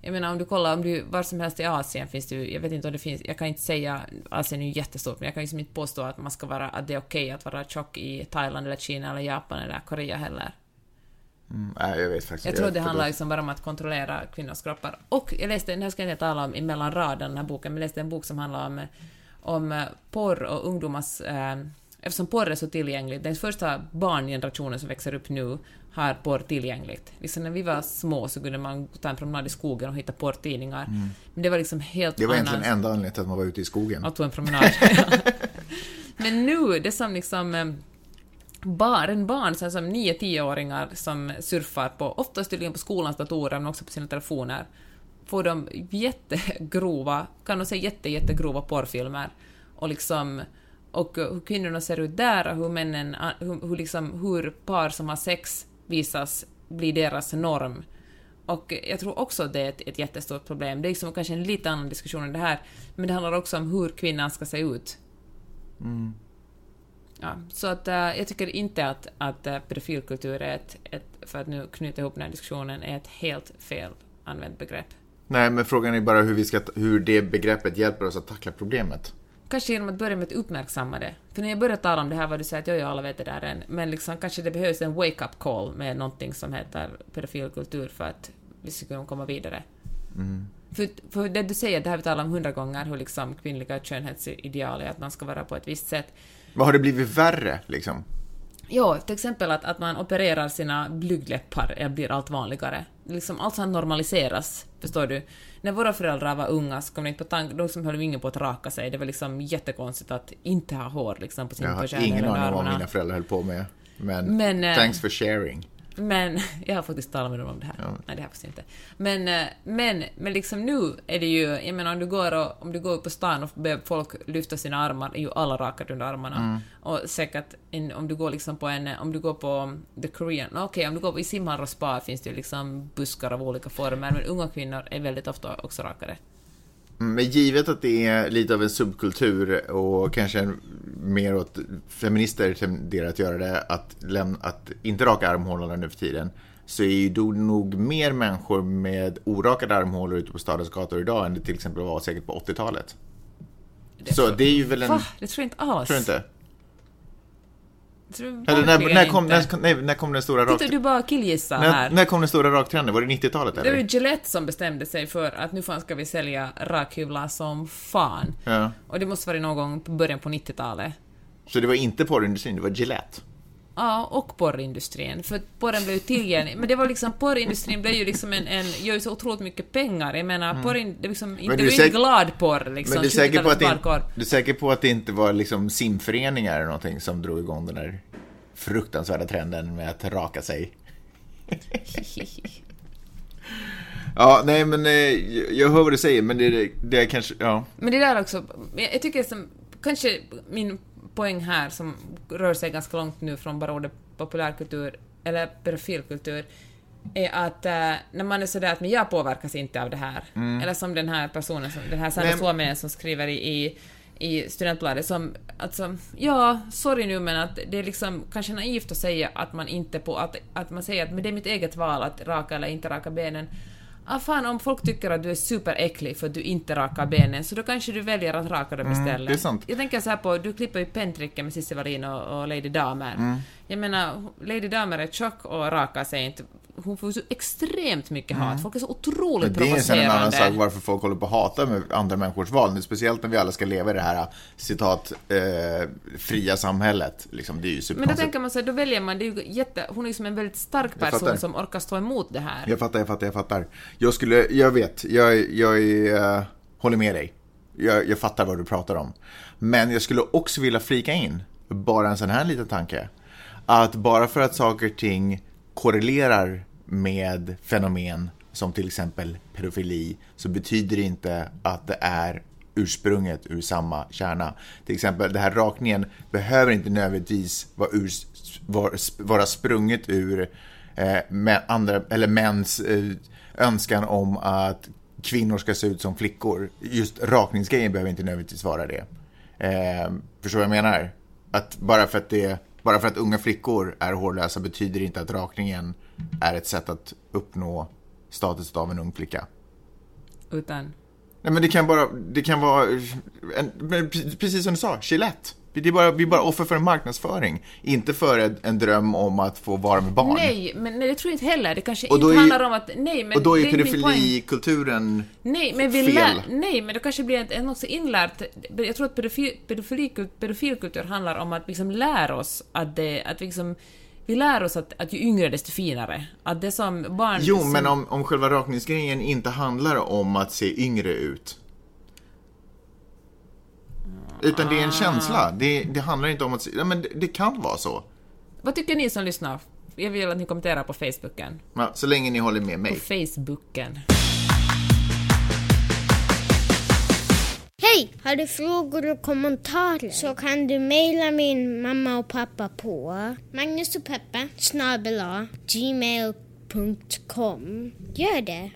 Jag menar om du kollar, om du, var som helst i Asien finns det ju, jag vet inte om det finns, jag kan inte säga, Asien är ju jättestort, men jag kan liksom inte påstå att man ska vara, att det är okej okay att vara tjock i Thailand eller Kina eller Japan eller Korea heller. Mm, nej, jag vet faktiskt Jag tror det handlar liksom bara om att kontrollera kvinnors kroppar. Och jag läste, här ska jag inte tala om mellan raden, den här boken, men jag läste en bok som handlar om, om porr och ungdomars eh, Eftersom porr är så tillgängligt, den första barngenerationen som växer upp nu har porr tillgängligt. Liksom när vi var små så kunde man ta en promenad i skogen och hitta porrtidningar. Mm. Men det var liksom helt Det var annan... egentligen enda anledningen till att man var ute i skogen. Att ta en promenad. Men nu, det som liksom eh, barn, barn så som 9-10-åringar som surfar på, oftast tydligen på skolans datorer men också på sina telefoner, får de jättegrova, kan de säga jätte, jättegrova porrfilmer. Och liksom och hur kvinnorna ser ut där och hur männen, hur, hur, liksom, hur par som har sex visas blir deras norm. Och jag tror också att det är ett, ett jättestort problem. Det är liksom kanske en lite annan diskussion än det här, men det handlar också om hur kvinnan ska se ut. Mm. Ja, så att uh, jag tycker inte att, att uh, pedofilkultur är ett, ett, för att nu knyta ihop den här diskussionen, är ett helt fel använt begrepp. Nej, men frågan är bara hur, vi ska, hur det begreppet hjälper oss att tackla problemet. Kanske genom att börja med att uppmärksamma det. För när jag började tala om det här var du säger att jo, alla vet det där än, men liksom kanske det behövs en wake-up call med någonting som heter pedofilkultur för att vi ska kunna komma vidare. Mm. För, för det du säger, det har vi talat om hundra gånger, hur liksom kvinnliga skönhetsideal är att man ska vara på ett visst sätt. Vad har det blivit värre, liksom? Ja, till exempel att, att man opererar sina blygdläppar blir allt vanligare. Liksom allt sånt normaliseras, förstår du? När våra föräldrar var unga så kom det inte på tanken, de som höll ingen på att raka sig. Det var liksom jättekonstigt att inte ha hår liksom på sin Jag har ingen aning om vad mina föräldrar höll på med. Men, men eh, thanks for sharing. Men, jag har faktiskt talat med dem om det här. Ja. Nej, det har jag faktiskt inte. Men, eh, men, men liksom nu är det ju, jag menar om du går, och, om du går på stan och ber folk lyfta sina armar, är ju alla rakade under armarna. Mm. Och säkert en, om du går liksom på en, om du går på the Korean, okej okay, om du går på, i simhall och spa finns det ju liksom buskar av olika former, men unga kvinnor är väldigt ofta också rakade. Mm, men givet att det är lite av en subkultur och kanske mer åt feminister tenderar att göra det, att, lämna, att inte raka armhålorna nu för tiden, så är ju då nog mer människor med orakade armhålor ute på stadens gator idag än det till exempel var säkert på 80-talet. Så det är ju väl en... Va? Det tror jag inte alls. Tror du inte? Eller när, när, kom, när, nej, när kom den stora raktrenden? du bara killgissa här. När kom den stora raktrenden? Var det 90-talet eller? Det var Gillette som bestämde sig för att nu fan ska vi sälja rakhyvlar som fan. Ja. Och det måste vara någon gång på början på 90-talet. Så det var inte porrindustrin, det var Gillette? Ja, och porrindustrin. För porren blev ju tillgänglig. Men det var liksom, porrindustrin blev ju liksom en, en gör ju så otroligt mycket pengar. Jag menar, mm. porrin, det liksom, inte, det var ju glad porr liksom. Men du är, säker på att det, du är säker på att det inte var liksom simföreningar eller någonting som drog igång den där fruktansvärda trenden med att raka sig? ja, nej men eh, jag hör vad du säger, men det, det är kanske, ja. Men det där också, jag tycker som, kanske min poäng här som rör sig ganska långt nu från bara ordet populärkultur eller pedofilkultur är att äh, när man är sådär att men jag påverkas inte av det här, mm. eller som den här personen, som, den här Sandra Suominen som skriver i, i, i Studentbladet som, alltså, ja, sorry nu men att det är liksom kanske naivt att säga att man inte på, att, att man säger att men det är mitt eget val att raka eller inte raka benen, ah, fan om folk tycker att du är superäcklig för att du inte rakar benen, så då kanske du väljer att raka dem istället. Mm, det är sant. Jag tänker så här på, du klipper ju pentricken med Cissi Wallin och, och Lady Damer. Mm. Jag menar, Lady Damer är tjock och rakar sig inte hon får så extremt mycket hat. Mm. Folk är så otroligt provocerande. Det är en annan sak varför folk håller på att hata med andra människors val. Speciellt när vi alla ska leva i det här citat eh, fria samhället. Liksom, det är ju Men då tänker man så här, då väljer man, det är ju jätte, hon är ju som en väldigt stark person som orkar stå emot det här. Jag fattar, jag fattar, jag fattar. Jag skulle, jag vet, jag, jag uh, håller med dig. Jag, jag fattar vad du pratar om. Men jag skulle också vilja flika in, bara en sån här liten tanke. Att bara för att saker och ting korrelerar med fenomen som till exempel pedofili så betyder det inte att det är ursprunget ur samma kärna. Till exempel, den här rakningen behöver inte nödvändigtvis vara, ur, vara sprunget ur eh, andra, eller mäns eh, önskan om att kvinnor ska se ut som flickor. Just rakningsgrejen behöver inte nödvändigtvis vara det. Eh, förstår vad jag menar? Att bara för att, det, bara för att unga flickor är hårlösa betyder inte att rakningen är ett sätt att uppnå status av en ung flicka. Utan... Nej men det kan bara, det kan vara, en, precis som du sa, Gillette. Det är bara, vi är bara offer för en marknadsföring, inte för en, en dröm om att få vara med barn. Nej, men nej, det tror jag inte heller. Det kanske inte är- handlar om att... Nej, men och då det är pedofilikulturen Nej, men vi fel. lär, nej, men det kanske blir ett, en också inlärt... Jag tror att pedofil, pedofili- pedofilkultur handlar om att liksom lära oss att det... Att vi liksom, vi lär oss att, att ju yngre desto finare. Att det som barn... Jo, som, men om, om själva rakningsgrejen inte handlar om att se yngre ut. Utan det är Ah. en känsla. Det, det handlar inte om att ja, men det, det kan vara så. Vad tycker ni som lyssnar? Jag vill att ni kommenterar på Facebooken. Ja, så länge ni håller med På mig. Facebooken. Hej! Har du frågor och kommentarer så kan du mejla min mamma och pappa på Magnus och Peppe snabel A, gmail.com. Gör det!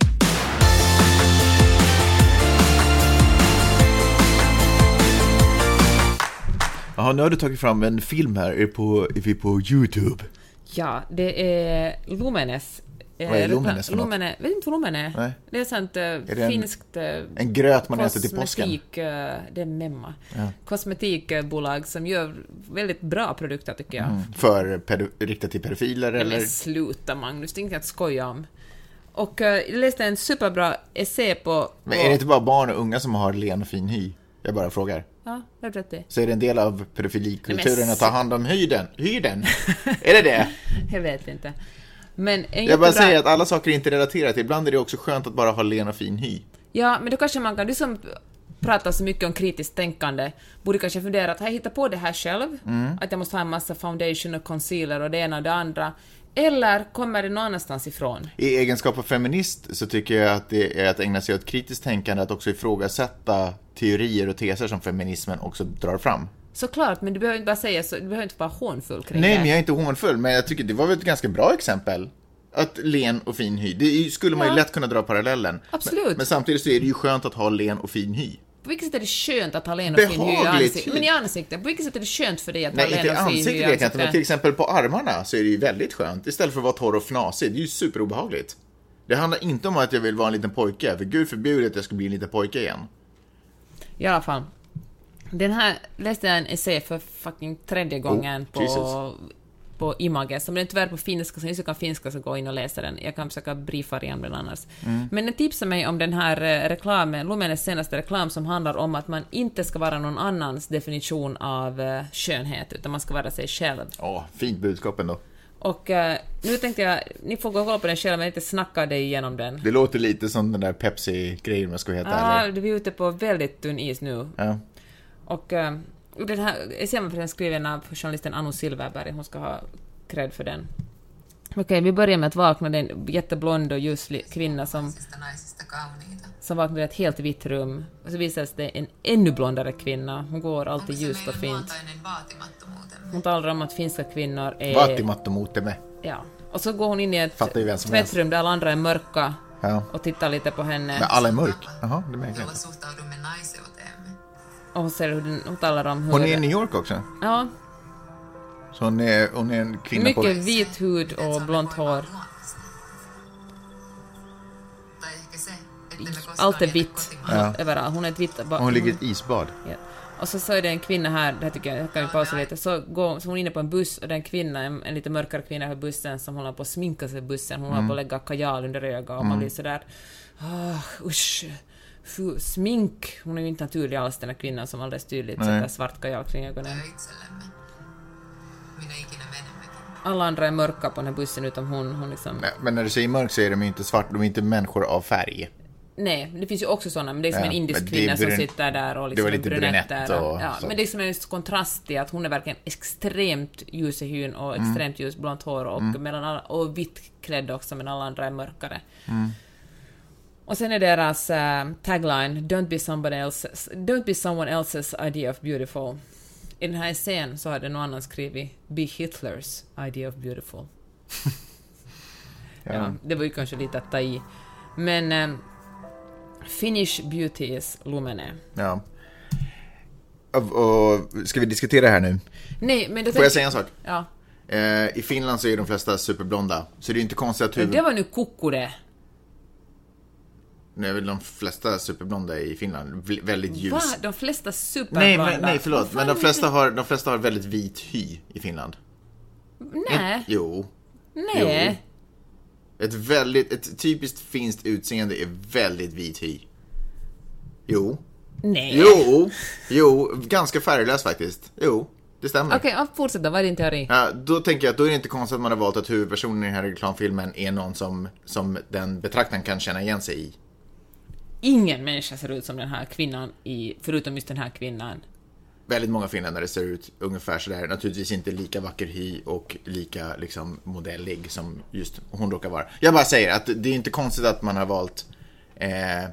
Jaha, nu har du tagit fram en film här. Är, på, är vi på YouTube? Ja, det är Lumenes. eh, Vad är Lumenes för något? Lumene, vet inte vad Lumene är? Nej. Det är sånt uh, det en- finskt... eh, En gröt man äter till påsken. kosmetik, eh, det är memma. Ja. Kosmetikbolag som gör väldigt bra produkter tycker jag. För pedo, riktat till pedofiler eller? Men sluta Magnus, det är inget att skoja om. Och eh, jag läste en superbra essä på... Men är det inte bara barn och unga som har len och fin hy? Jag bara frågar. Ja, rätt det. Så är det en del av pedofilikulturen Nej, men att ta hand om hyden? Hyden? är det det? Jag vet inte. Men en Jag bara jättebra- säger att alla saker är inte relaterat. Ibland är det också skönt att bara ha len och fin hy. Ja, men då kanske man kan, du som pratar så mycket om kritiskt tänkande, borde kanske fundera att jag hittat på det här själv? Mm. Att jag måste ha en massa foundation och concealer och det ena och det andra. Eller kommer det någon annanstans ifrån? I egenskap av feminist så tycker jag att det är att ägna sig åt kritiskt tänkande, att också ifrågasätta teorier och teser som feminismen också drar fram. Såklart, men du behöver inte bara säga så, du behöver inte vara hånfull kring Nej, det. men jag är inte hånfull, men jag tycker det var väl ett ganska bra exempel. Att len och fin hy, det skulle man ju Ja. lätt kunna dra parallellen. Absolut. Men, men samtidigt så är det ju skönt att ha len och fin hy. På vilket sätt är det skönt att ha och hy i ansiktet? Men i ansiktet, på vilket sätt är det skönt för dig att Nej, ha inte i len och fin hy ansiktet i vet jag inte, men till ansiktet? exempel på armarna så är det ju väldigt skönt. Istället för att vara torr och fnasig, det är ju superobehagligt. Det handlar inte om att jag vill vara en liten pojke, för gud förbjude att jag ska bli en liten pojke igen. I alla fall. Den här läste jag en essä för fucking tredje gången på, Oh, Jesus. På Images. Som den är tyvärr på finska, så ni som kan finska så gå in och läsa den. Jag kan försöka briefa igen den annars. Mm. Men den tipsade mig om den här eh, reklamen, Lumenes senaste reklam som handlar om att man inte ska vara någon annans definition av eh, skönhet, utan man ska vara sig själv. Ja, fint budskap ändå. Och eh, nu tänkte jag, ni får gå och kolla på den själva, men inte snacka dig igenom den. Det låter lite som den där Pepsi-grejen om jag ska vara helt Ja, ärlig. vi är ute på väldigt tunn is nu. Ja. Och eh, den här essän var skriven av journalisten Anu Silverberg, hon ska ha cred för den. Okej, vi börjar med att vakna, det är en jätteblond och ljuslig kvinna som, som vaknar i ett helt vitt rum. Och så visas det en ännu blondare kvinna, hon går alltid ljust och fint. Hon talar om att finska kvinnor är... Vaatimattomuutemme. Ja. Och så går hon in i ett tvättrum där alla andra är mörka Ja. och tittar lite på henne. Men alla är mörk. Jaha, det märker jag inte. Och hon, ser hur den, hon talar om hur... Hon är i New York också. Ja, Så hon är, hon är en kvinna mycket på... vit hud och blont hår. Allt är vitt kotimaamme. överallt. Hon är ett vitt... Hon ligger i ett isbad. Ja. Och så, så är det en kvinna här, det här tycker jag, här kan vi pausa lite, så, går, så hon är inne på en buss och det är en kvinna, en, en lite mörkare kvinna på bussen som håller på att sminka sig i bussen, hon håller på att lägga kajal under ögat och man blir sådär ah, usch, smink. Hon är ju inte naturlig alls den här kvinnan som alldeles tydligt Nej. sätter svart kajal kring ögonen. Alla andra är mörka på den här bussen utom hon, hon liksom... Nej, Men när du säger mörk så är de ju inte svart, de är inte människor av färg. Nej, det finns ju också sådana, men det är som Ja, en indisk det kvinna som sitter där och det liksom var lite brunett där. och ja, så. men det är som en kontrast till att hon är verkligen extremt ljus i hyn och Mm. extremt ljus blont hår och, mellan alla, och vitt klädd också, men alla andra är mörkare. Mm. Och sen är deras eh, tagline “Don't be, somebody else's, Don't be someone else's idea of beautiful”. I den här essän så hade någon annan skrivit “Be Hitlers idea of beautiful”. ja. det var ju kanske lite att ta i. Men eh, Finnish Beauties Lumene. Ja. Och, och, ska vi diskutera det här nu? Nej, men Får jag säga en sak? Ja. Eh, I Finland så är de flesta superblonda, så det är inte konstigt att huvud... det var nu koko det. Nu är väl de flesta superblonda i Finland väldigt ljus. Va? De flesta superblonda? Nej, men, nej, förlåt. Men de flesta, har, de flesta har väldigt vit hy i Finland. Nej. Jo. Nej. Ett väldigt, ett typiskt finskt utseende är väldigt vit hy. Jo. Nej. Jo. Jo, ganska färglös faktiskt. Jo, det stämmer. Okej, ja, fortsätt då. Vad är din teori? Ja, då tänker jag att då är det inte konstigt att man har valt att huvudpersonen i den här reklamfilmen är någon som, som den betraktaren kan känna igen sig i. Ingen människa ser ut som den här kvinnan i, förutom just den här kvinnan. Väldigt många finländare ser ut ungefär sådär. Naturligtvis inte lika vacker hy och lika liksom modellig som just hon råkar vara. Jag bara säger att det är inte konstigt att man har valt eh,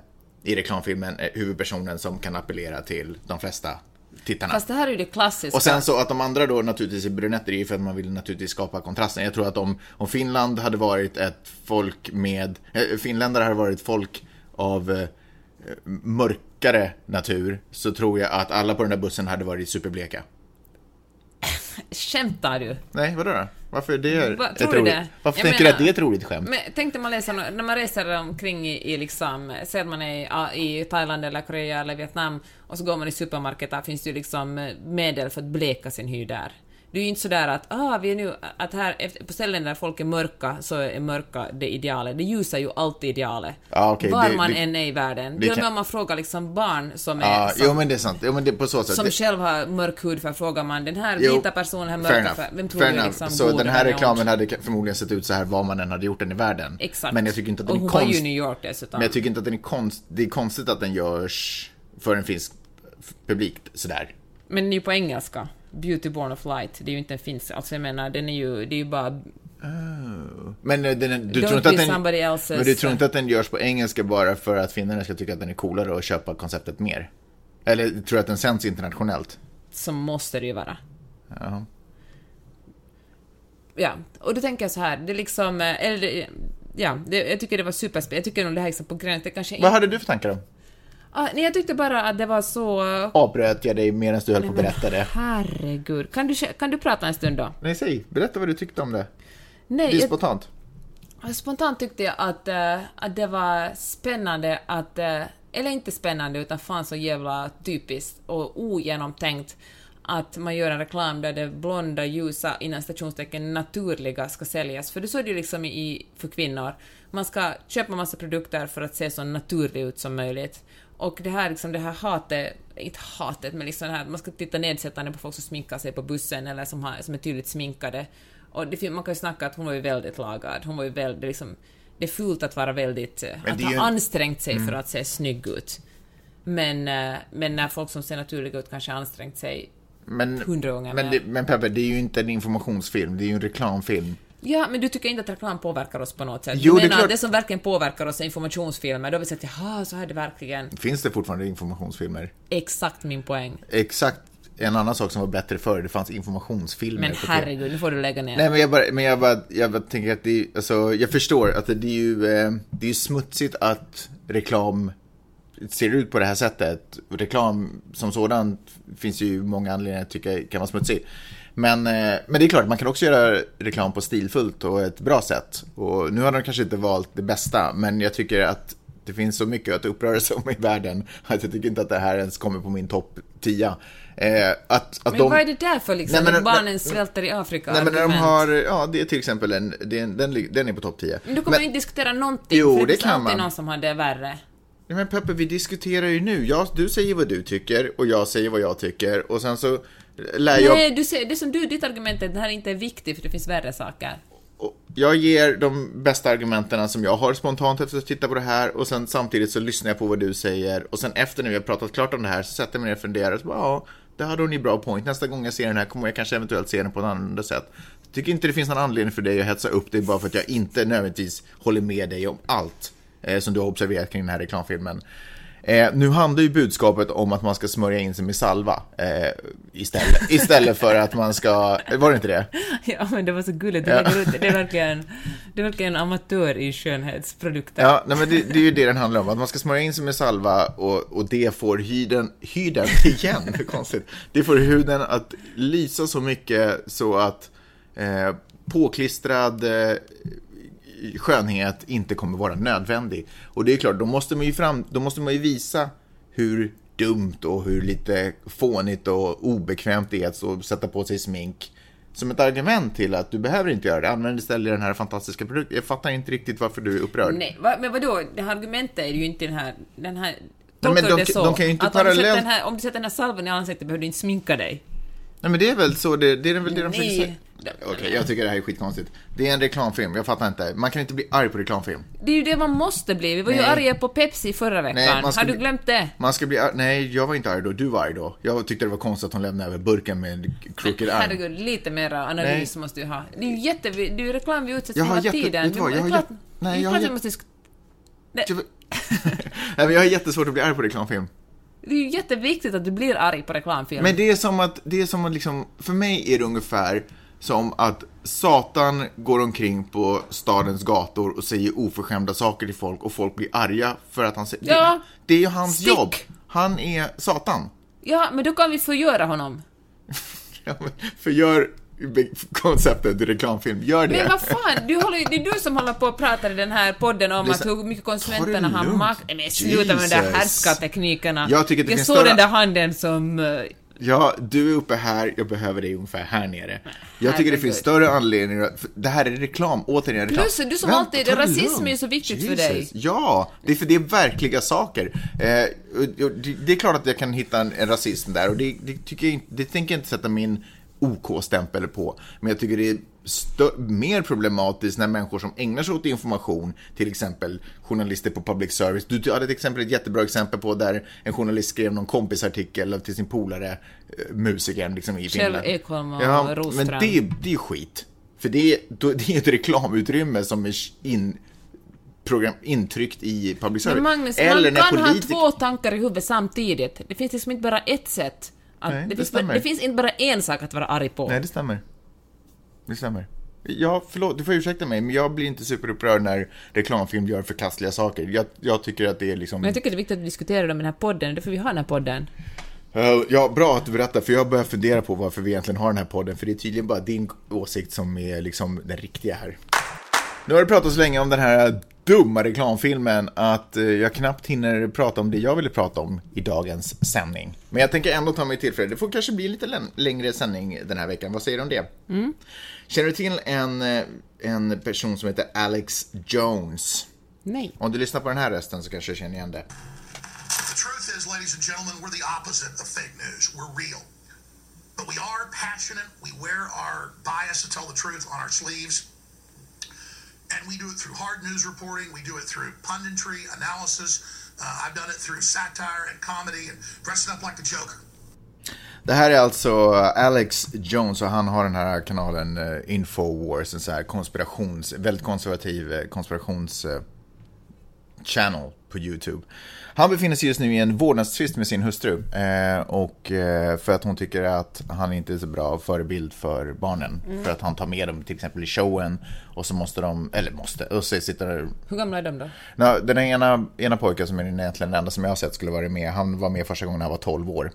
i reklamfilmen eh, huvudpersonen som kan appellera till de flesta tittarna. Fast det här är ju det klassiska. Och sen så att de andra då naturligtvis är brunetter är ju för att man vill naturligtvis skapa kontrasten. Jag tror att om, om Finland hade varit ett folk med, äh, finländare hade varit folk av eh, mörkare natur så tror jag att alla på den där bussen hade varit superbleka. Skämtar du? Nej, vadå då? Varför är det Va, ett tror du roligt? det? Varför Jag tänker du att det är ett roligt skämt? Men tänk dig man läser, när man reser omkring i, i liksom, att man är ja, i Thailand eller Korea eller Vietnam och så går man i supermarket, där finns det ju liksom medel för att bleka sin hy där. Det är ju inte sådär att, ah, vi är nu, att här, på ställen där folk är mörka, så är mörka det idealet. Det ljusa är ju alltid idealet. Ja, okej, Var det- man det- än är i världen. det och kan- om man frågar liksom barn som är, Ja, som, jo men det är sant. Jo men det på så sätt. som det, själv har mörk hud, för frågar man den här Jo, vita personen har fair mörka enough. färg, vem tror Fair du är liksom Så god den och här reklamen hade förmodligen sett ut så här vad man än hade gjort den i världen. Exakt. Men jag tycker inte att och den är hon var ju konst... New York dessutom. Men jag tycker inte att den är konst... Det är konstigt att den görs för en finsk publik sådär. Men den är ju på engelska. Beauty Born of Light. Det är ju inte en finsk. Alltså jag menar, den är ju, det är ju bara... Men eh, den, du Don't tror inte att den... Men du tror inte att den görs på engelska bara för att finnarna ska tycka att den är coolare och köpa konceptet mer? Eller tror du att den sänds internationellt? Så måste det ju vara. Ja. Ja, och då tänker jag så här, det är liksom... eh, Eller, ja, det, jag tycker det var superspännande. Jag tycker nog det här är liksom på gränsen, kanske Vad hade du för tankar om? Ah, nej, jag tyckte bara att det var så... Avbröt jag dig medan du höll på att berätta det? Herregud. Kan du, kan du prata en stund då? Nej, säg. Berätta vad du tyckte om det. Nej, Det är jag, spontant. Spontant tyckte jag att, eh, att det var spännande att, eh, eller inte spännande utan fan så jävla typiskt och ogenomtänkt att man gör en reklam där det blonda, ljusa, innan stationstecken naturliga ska säljas. För det så är det ju liksom i, för kvinnor. Man ska köpa massa produkter för att se så naturlig ut som möjligt. Och det här, liksom, det här hatet, inte hatet, men liksom det här, man ska titta nedsättande på folk som sminkar sig på bussen eller som, har, som är tydligt sminkade. Och det, man kan ju snacka att hon var ju väldigt lagad. Hon var ju väldigt, liksom, det är fult att vara väldigt, Men att ha ju- Mm. ansträngt sig för att se snygg ut. Men, eh, men när folk som ser naturliga ut kanske har ansträngt sig Men, hundra gånger men, det, men Peppe, det är ju inte en informationsfilm, det är ju en reklamfilm. Ja, men du tycker inte att reklam påverkar oss på något sätt? Jo, du det menar klart. att det som verkligen påverkar oss är informationsfilmer, då har vi sett jaha, så här är det verkligen. Finns det fortfarande informationsfilmer? Exakt min poäng. Exakt en annan sak som var bättre förr, det fanns informationsfilmer. Men herregud, nu får du lägga ner. Nej men jag bara, men jag bara, jag bara tänker att det alltså, jag förstår att det är ju, eh, det är ju smutsigt att reklam ser ut på det här sättet. Reklam som sådan finns ju många anledningar att tycka kan vara smutsig. Men, eh, men det är klart, man kan också göra reklam på stilfullt och ett bra sätt. Och nu har de kanske inte valt det bästa, men jag tycker att det finns så mycket att uppröra sig om i världen att jag tycker inte att det här ens kommer på min topp 10. Eh, att, att men de... vad är det där för liksom? Nej, men- barnen men- svälter i Afrika? Nej men när de har, ja det är till exempel en, den, lig- den är på topp 10. Men du kommer ju inte diskutera någonting, Jo, för det det kan man. någon som har det värre. Nej men Peppe, vi diskuterar ju nu. Jag, du säger vad du tycker och jag säger vad jag tycker och sen så lär jag... Nej, du ser, det som du, ditt argument är att det här inte är viktigt för det finns värre saker. Jag ger de bästa argumenten som jag har spontant efter att titta på det här och sen samtidigt så lyssnar jag på vad du säger och sen efter när vi har pratat klart om det här så sätter jag mig ner och funderar och så bara, ja, det hade hon ju bra point. Nästa gång jag ser den här kommer jag kanske eventuellt se den på ett annorlunda sätt. Jag tycker inte det finns någon anledning för dig att hetsa upp dig bara för att jag inte nödvändigtvis håller med dig om allt eh, som du har observerat kring den här reklamfilmen. Eh, nu handlar ju budskapet om att man ska smörja in sig med salva eh, istället, istället för att man ska, var det inte det? Ja, men det var så gulligt. Du Ja. det är verkligen... Du är verkligen en amatör i skönhetsprodukter. Ja, nej, men det, det är ju det den handlar om. Att man ska smörja in sig med salva och, och det får hyden, hyden igen, det är konstigt. Det får huden att lysa så mycket så att eh, påklistrad eh, skönhet inte kommer vara nödvändig. Och det är klart, då måste man ju, fram, då måste man ju visa hur dumt och hur lite fånigt och obekvämt det är att sätta på sig smink som ett argument till att du behöver inte göra det. Använd istället den här fantastiska produkten. Jag fattar inte riktigt varför du är upprörd. Nej, va, men vadå? Det här argumentet är ju inte den här... Den här Nej, men de- det så de kan ju inte att parallellt- den här, om du sätter den här salven i ansiktet behöver du inte sminka dig. Nej men det är väl så, det, det är väl det de försöker säga. Okej, jag tycker det här är skitkonstigt. Det är en reklamfilm, jag fattar inte. Man kan inte bli arg på reklamfilm. Det är ju det man måste bli. Vi var ju Nej. arga på Pepsi förra veckan. Nej, Har du glömt det? Man ska bli arg. Nej, jag var inte arg då, du var arg då. Jag tyckte det var konstigt att hon lämnade över burken med en crooked arm. Herregud, lite mera analys måste du ha. Det är ju jätte... Det är ju reklam vi utsätts för hela jätte- tiden. vet du vad, jag har jätte- nej, jag har jätte- måste... Nej, men jag har jättesvårt att bli arg på reklamfilm. Det är ju jätteviktigt att du blir arg på reklamfilm. Men det är som att, det är som att liksom, för mig är det ungefär som att Satan går omkring på stadens gator och säger oförskämda saker till folk och folk blir arga för att han säger... Ja. Det, det är ju hans Stick. jobb. Han är Satan. Ja, men då kan vi förgöra honom. Ja, men Förgör konceptet i reklamfilm, gör det. Men vad fan, du håller, det är du som håller på och pratar i den här podden om är att hur mycket konsumenterna har makt. Men sluta med de där härskarteknikerna. Jag tycker att det jag såg större- den där handen som... Ja, du är uppe här, jag behöver dig ungefär här nere. Jag tycker det finns större anledningar, för det här är reklam, återigen reklam. Plus, du som Vänta, alltid- ta det rasism lugnt. är ju så viktigt för Jesus. dig. Ja, det är för det är verkliga saker. Eh, och- och det, det är klart att jag kan hitta en, en rasism där och det, det, tycker jag, inte- det tänker jag inte sätta min OK-stämpel på. Men jag tycker det är mer problematiskt när människor som ägnar sig åt information, till exempel journalister på public service. Du hade ett exempel, ett jättebra exempel på där en journalist skrev någon kompisartikel till sin polare, eh, musikern liksom i Kjell Finland. Ekholm och ja, Roström. Men det, det är skit. För det är, det är ett reklamutrymme som är in, program, intryckt i public service. Men Magnus, Eller man kan ha två tankar i huvudet samtidigt. Det finns liksom inte bara ett sätt. Att, Nej, det, det finns det finns inte bara en sak att vara arg på. Nej, det stämmer. Det stämmer. Ja, förlåt, du får ursäkta mig, men jag blir inte superupprörd när reklamfilm gör förkastliga saker. Jag, jag tycker att det är liksom... Men jag tycker det är viktigt att vi diskuterar dem i den här podden, därför vi har den här podden. Eh, Ja, bra att du berättar, för jag börjar fundera på varför vi egentligen har den här podden, för det är tydligen bara din åsikt som är liksom den riktiga här. Nu har det pratat så länge om den här dumma reklamfilmen att eh, jag knappt hinner prata om det jag ville prata om i dagens sändning. Men jag tänker ändå ta mig tillfälle. Det får kanske bli lite län- längre sändning den här veckan. Vad säger du om det? Känner du till en, eh, en person som heter Alex Jones? Nej. Om du lyssnar på den här rösten så kanske du känner igen det. The truth is, ladies and gentlemen, we're the opposite of fake news. We're real. But we are passionate. We wear our bias to tell the truth on our sleeves. And we do it through hard news reporting. We do it through punditry, analysis. Uh, I've done it through satire and comedy and dressing up like the Joker. Det här är alltså uh, Alex Jones och han har den här kanalen uh, Infowars, en sån här konspirations, väldigt konservativ eh, konspirations channel på YouTube. Han befinner sig just nu i en vårdnadstvist med sin hustru eh, och eh, för att hon tycker att han inte är så bra förebild för barnen. För att han tar med dem till exempel i showen och så måste de, eller måste, och så sitter Hur gamla är de då? Nå, den ena, ena pojken som är egentligen den enda som jag har sett skulle vara med, han var med första gången när han var 12 år.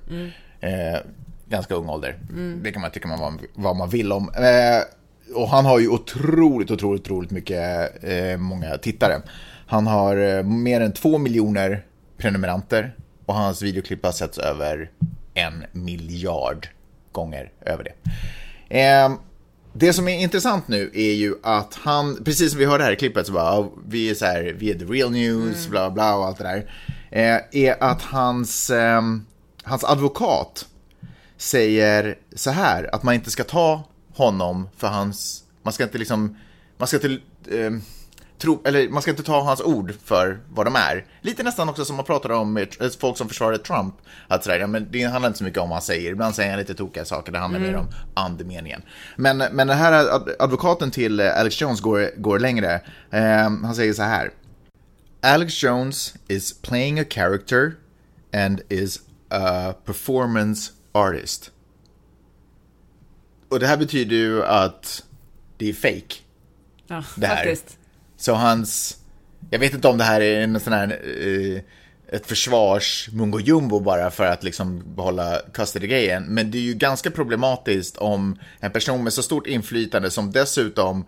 Eh, ganska ung ålder. Det kan man tycka man vad, vad man vill om. Eh, och han har ju otroligt, otroligt, otroligt mycket, eh, många tittare. Han har eh, mer än två miljoner prenumeranter och hans videoklipp har setts över en miljard gånger över det. Eh, det som är intressant nu är ju att han, precis som vi hörde här i klippet, så bara, "Ja, vi är så här, vi är the real news, bla bla och allt det där. Eh, är att hans, ehm, hans advokat säger så här, att man inte ska ta honom för hans, man ska inte liksom, man ska inte, ehm, tro, eller man ska inte ta hans ord för vad de är. Lite nästan också som man pratar om eh, folk som försvarar Trump. Att sådär, ja, men det handlar inte så mycket om vad han säger. Ibland säger han lite tokiga saker, det handlar mer om andemeningen. Men, men den här ad- advokaten till eh, Alex Jones går, går längre. Eh, han säger så här. Alex Jones is playing a character and is a performance artist. Och det här betyder ju att det är fake. Ja, det här. faktiskt. Så hans... Jag vet inte om det här är en sån här... Eh, ett försvars mungo jumbo bara för att liksom behålla custody-grejen. Men det är ju ganska problematiskt om en person med så stort inflytande som dessutom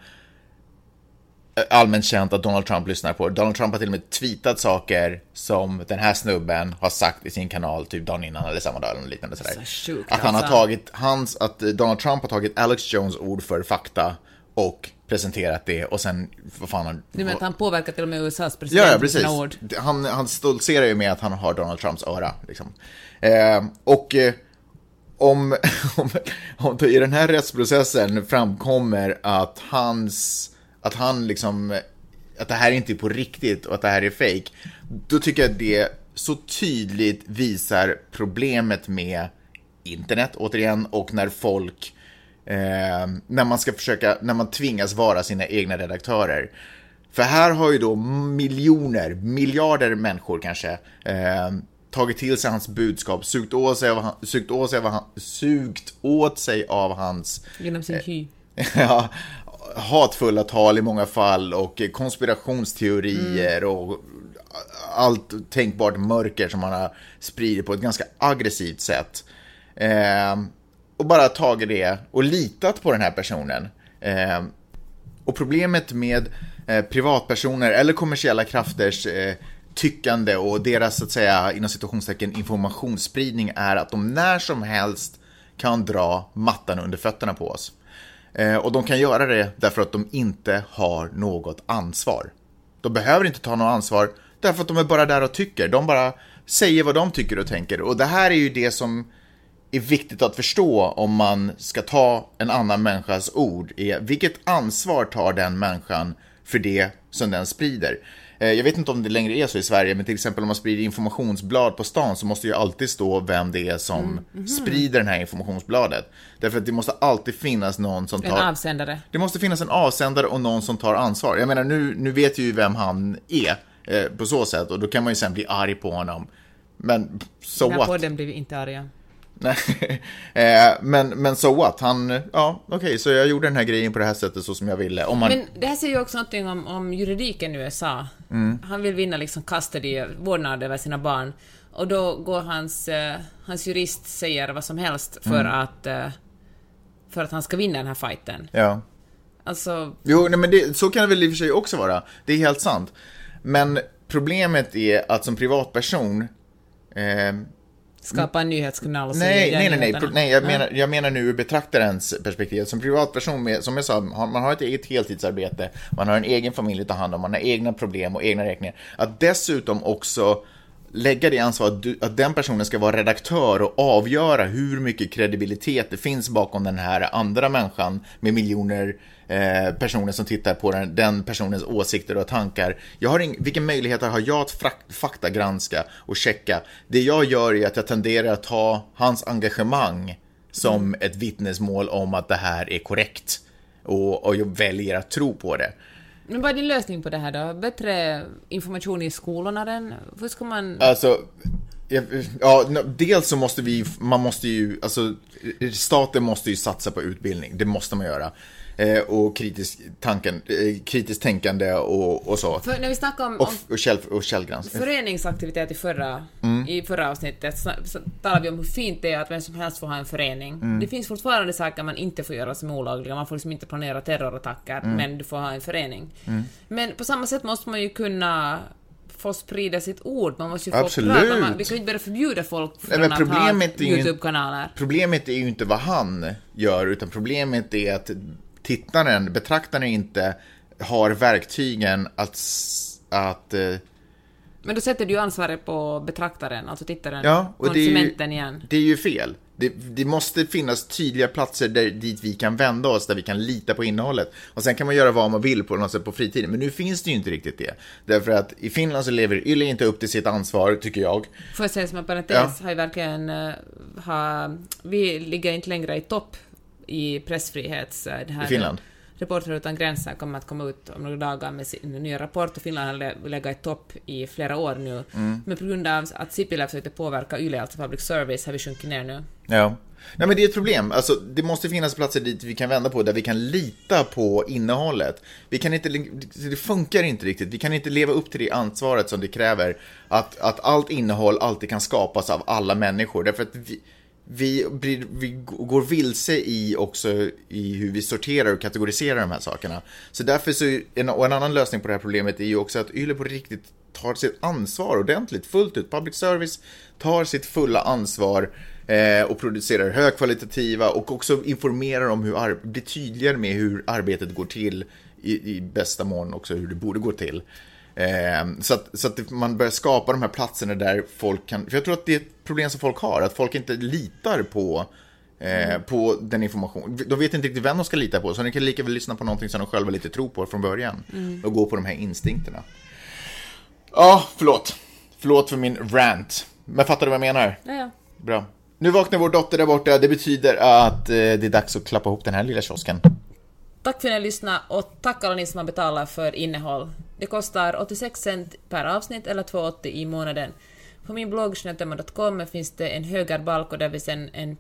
eh, allmänt känt att Donald Trump lyssnar på. Donald Trump har till och med tweetat saker som den här snubben har sagt i sin kanal typ dagen innan eller samma dag eller liknande sådär. Så sjukt, att han har alltså. tagit hans, att Donald Trump har tagit Alex Jones ord för fakta och presenterat det och sen, vad fan han... Du menar att han påverkar till och med USAs president Ja, ja med precis. sina ord? Han, han stoltserar ju med att han har Donald Trumps öra. Liksom. Eh, och eh, om, om, om det i den här rättsprocessen framkommer att hans, att han liksom, att det här inte är på riktigt och att det här är fake, då tycker jag att det så tydligt visar problemet med internet, återigen, och när folk eh, när man ska försöka, när man tvingas vara sina egna redaktörer. För här har ju då miljoner, miljarder människor kanske eh, tagit till sig hans budskap, sugt åt sig av, sugt åt sig av, sugt åt sig av hans Genom Eh, sin hy. ja, hatfulla tal i många fall och konspirationsteorier och allt tänkbart mörker som han har spridit på ett ganska aggressivt sätt. Eh, och bara tagit det och litat på den här personen. Eh, och problemet med eh, privatpersoner eller kommersiella krafters eh, tyckande och deras, så att säga, inom situationstecken informationsspridning är att de när som helst kan dra mattan under fötterna på oss. Eh, och de kan göra det därför att de inte har något ansvar. De behöver inte ta något ansvar därför att de är bara där och tycker. De bara säger vad de tycker och tänker. Och det här är ju det som är viktigt att förstå om man ska ta en annan människas ord. Är vilket ansvar tar den människan för det som den sprider? Eh, Jag vet inte om det längre är så i Sverige, men till exempel om man sprider informationsblad på stan så måste ju alltid stå vem det är som sprider det här informationsbladet. Därför att det måste alltid finnas någon som En tar... avsändare. Det måste finnas en avsändare och någon som tar ansvar. Jag menar, nu, nu vet ju vem han är eh, på så sätt och då kan man ju sen bli arg på honom. Men so Den här what? podden blir vi inte arga. Eh, men, men so what? Han, ja, okej, så jag gjorde den här grejen på det här sättet så som jag ville. Om man, Men det här säger ju också någonting om, om juridiken i USA. Mm. Han vill vinna liksom custody, vårdnad över sina barn. Och då går hans, eh, hans jurist säger vad som helst för Mm. att eh, för att han ska vinna den här fighten. ja. Alltså, Jo, nej, men det, så kan det väl i och för sig också vara. Det är helt sant. Men problemet är att som privatperson eh, skapa en nyhetskanal och Nej, nej, nej, nej, nej jag, menar, jag menar nu ur betraktarens perspektiv. Som privatperson, med, som jag sa, man har ett eget heltidsarbete, man har en egen familj att ta hand om, man har egna problem och egna räkningar. Att dessutom också lägga det ansvaret att den personen ska vara redaktör och avgöra hur mycket kredibilitet det finns bakom den här andra människan med miljoner eh, personer som tittar på den, den personens åsikter och tankar. Jag har ing, vilka möjligheter har jag att faktagranska och checka? Det jag gör är att jag tenderar att ta hans engagemang som ett vittnesmål om att det här är korrekt. Och, och jag väljer att tro på det. Men vad är din lösning på det här då? Bättre information i skolorna den? Hur ska man... Alltså, ja, dels så måste vi, man måste ju, alltså staten måste ju satsa på utbildning, det måste man göra. Eh, och kritisk, tanken, eh, kritiskt tänkande och, och så. För när vi snackade om, Och, och, käll, och källgrans. föreningsaktivitet i förra, Mm. i förra avsnittet sna- så talade vi om hur fint det är att vem som helst får ha en förening. Mm. Det finns fortfarande saker man inte får göra som är olagliga, man får liksom inte planera terrorattacker, Mm. men du får ha en förening. Men på samma sätt måste man ju kunna få sprida sitt ord, man måste ju få Absolut. prata, man, vi kan ju inte börja förbjuda folk från men att ha problemet är ju- YouTube-kanaler. Problemet är ju inte vad han gör, utan problemet är att tittaren, betraktaren inte har verktygen att, att eh, Men då sätter du ju ansvaret på betraktaren, alltså tittaren, Ja, och är, ju, konsumenten igen. det är ju fel. Det, det måste finnas tydliga platser där, dit vi kan vända oss, där vi kan lita på innehållet. Och sen kan man göra vad man vill på något sätt på fritiden, men nu finns det ju inte riktigt det. Därför att i Finland så lever Yle inte upp till sitt ansvar, tycker jag. Får jag säga som en parentes, Ja. har ju verkligen... Uh, ha, vi ligger inte längre i topp i pressfrihets... det här, I Finland? Reportrar utan gränser kommer att komma ut om några dagar med sin nya rapport och Finland har le- legat i topp i flera år nu. Men på grund av att Sipilä försökte påverka YLE, alltså public service, har vi sjunkit ner nu. Ja. Nej men det är ett problem. Alltså, det måste finnas platser dit vi kan vända på, där vi kan lita på innehållet. Vi kan inte, det funkar inte riktigt. Vi kan inte leva upp till det ansvaret som det kräver. Att, att allt innehåll alltid kan skapas av alla människor. Därför att vi, vi, blir, vi går vilse i också i hur vi sorterar och kategoriserar de här sakerna. Så därför så, en, och en annan lösning på det här problemet är ju också att YLE på riktigt tar sitt ansvar ordentligt, fullt ut. Public service tar sitt fulla ansvar eh, och producerar högkvalitativa och också informerar om hur, blir tydligare med hur arbetet går till i, i bästa mån också hur det borde gå till. Eh, så att, så att man börjar skapa de här platserna där folk kan, för jag tror att det är ett problem som folk har, att folk inte litar på Eh, på den information. De vet inte riktigt vem de ska lita på, så de kan lika väl lyssna på någonting som de själva lite tror på från början. Och gå på de här instinkterna. Ja, förlåt. Förlåt för min rant. Men fattar du vad jag menar? Ja, ja. Bra. Nu vaknar vår dotter där borta. Det betyder att eh, det är dags att klappa ihop den här lilla kiosken. Tack för att ni lyssnade och tack alla ni som har betalat för innehåll. Det kostar 86 cent per avsnitt eller 2,80 i månaden. På min blogg snötemma.com finns det en högerbalk och där finns en, en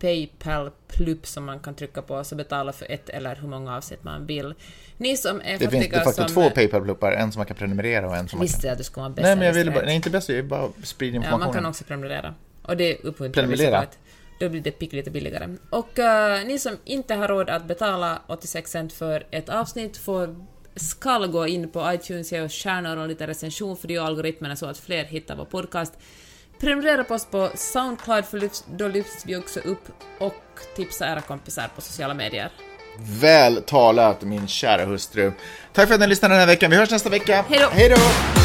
Paypal-plupp som man kan trycka på så betala för ett eller hur många avsnitt man vill. Ni som är Det finns de facto som... två Paypal-pluppar. En som man kan prenumerera och en som man Visste kan... jag att du skulle vara bäst Nej, men jag ville bara... Nej, inte bäst. Jag vill bara sprida Ja, information. man kan också prenumerera. Och det uppmuntrar vi Prenumerera? såklart. Då blir det pick lite billigare. Och eh, ni som inte har råd att betala 86 cent för ett avsnitt får skall gå in på iTunes, ge oss stjärnor och lite recension för det gör algoritmerna så att fler hittar vår podcast. Prenumerera på oss på Soundcloud för då lyfts vi också upp och tipsa era kompisar på sociala medier. Väl talat, min kära hustru. Tack för att ni lyssnade den här veckan. Vi hörs nästa vecka. Hej då!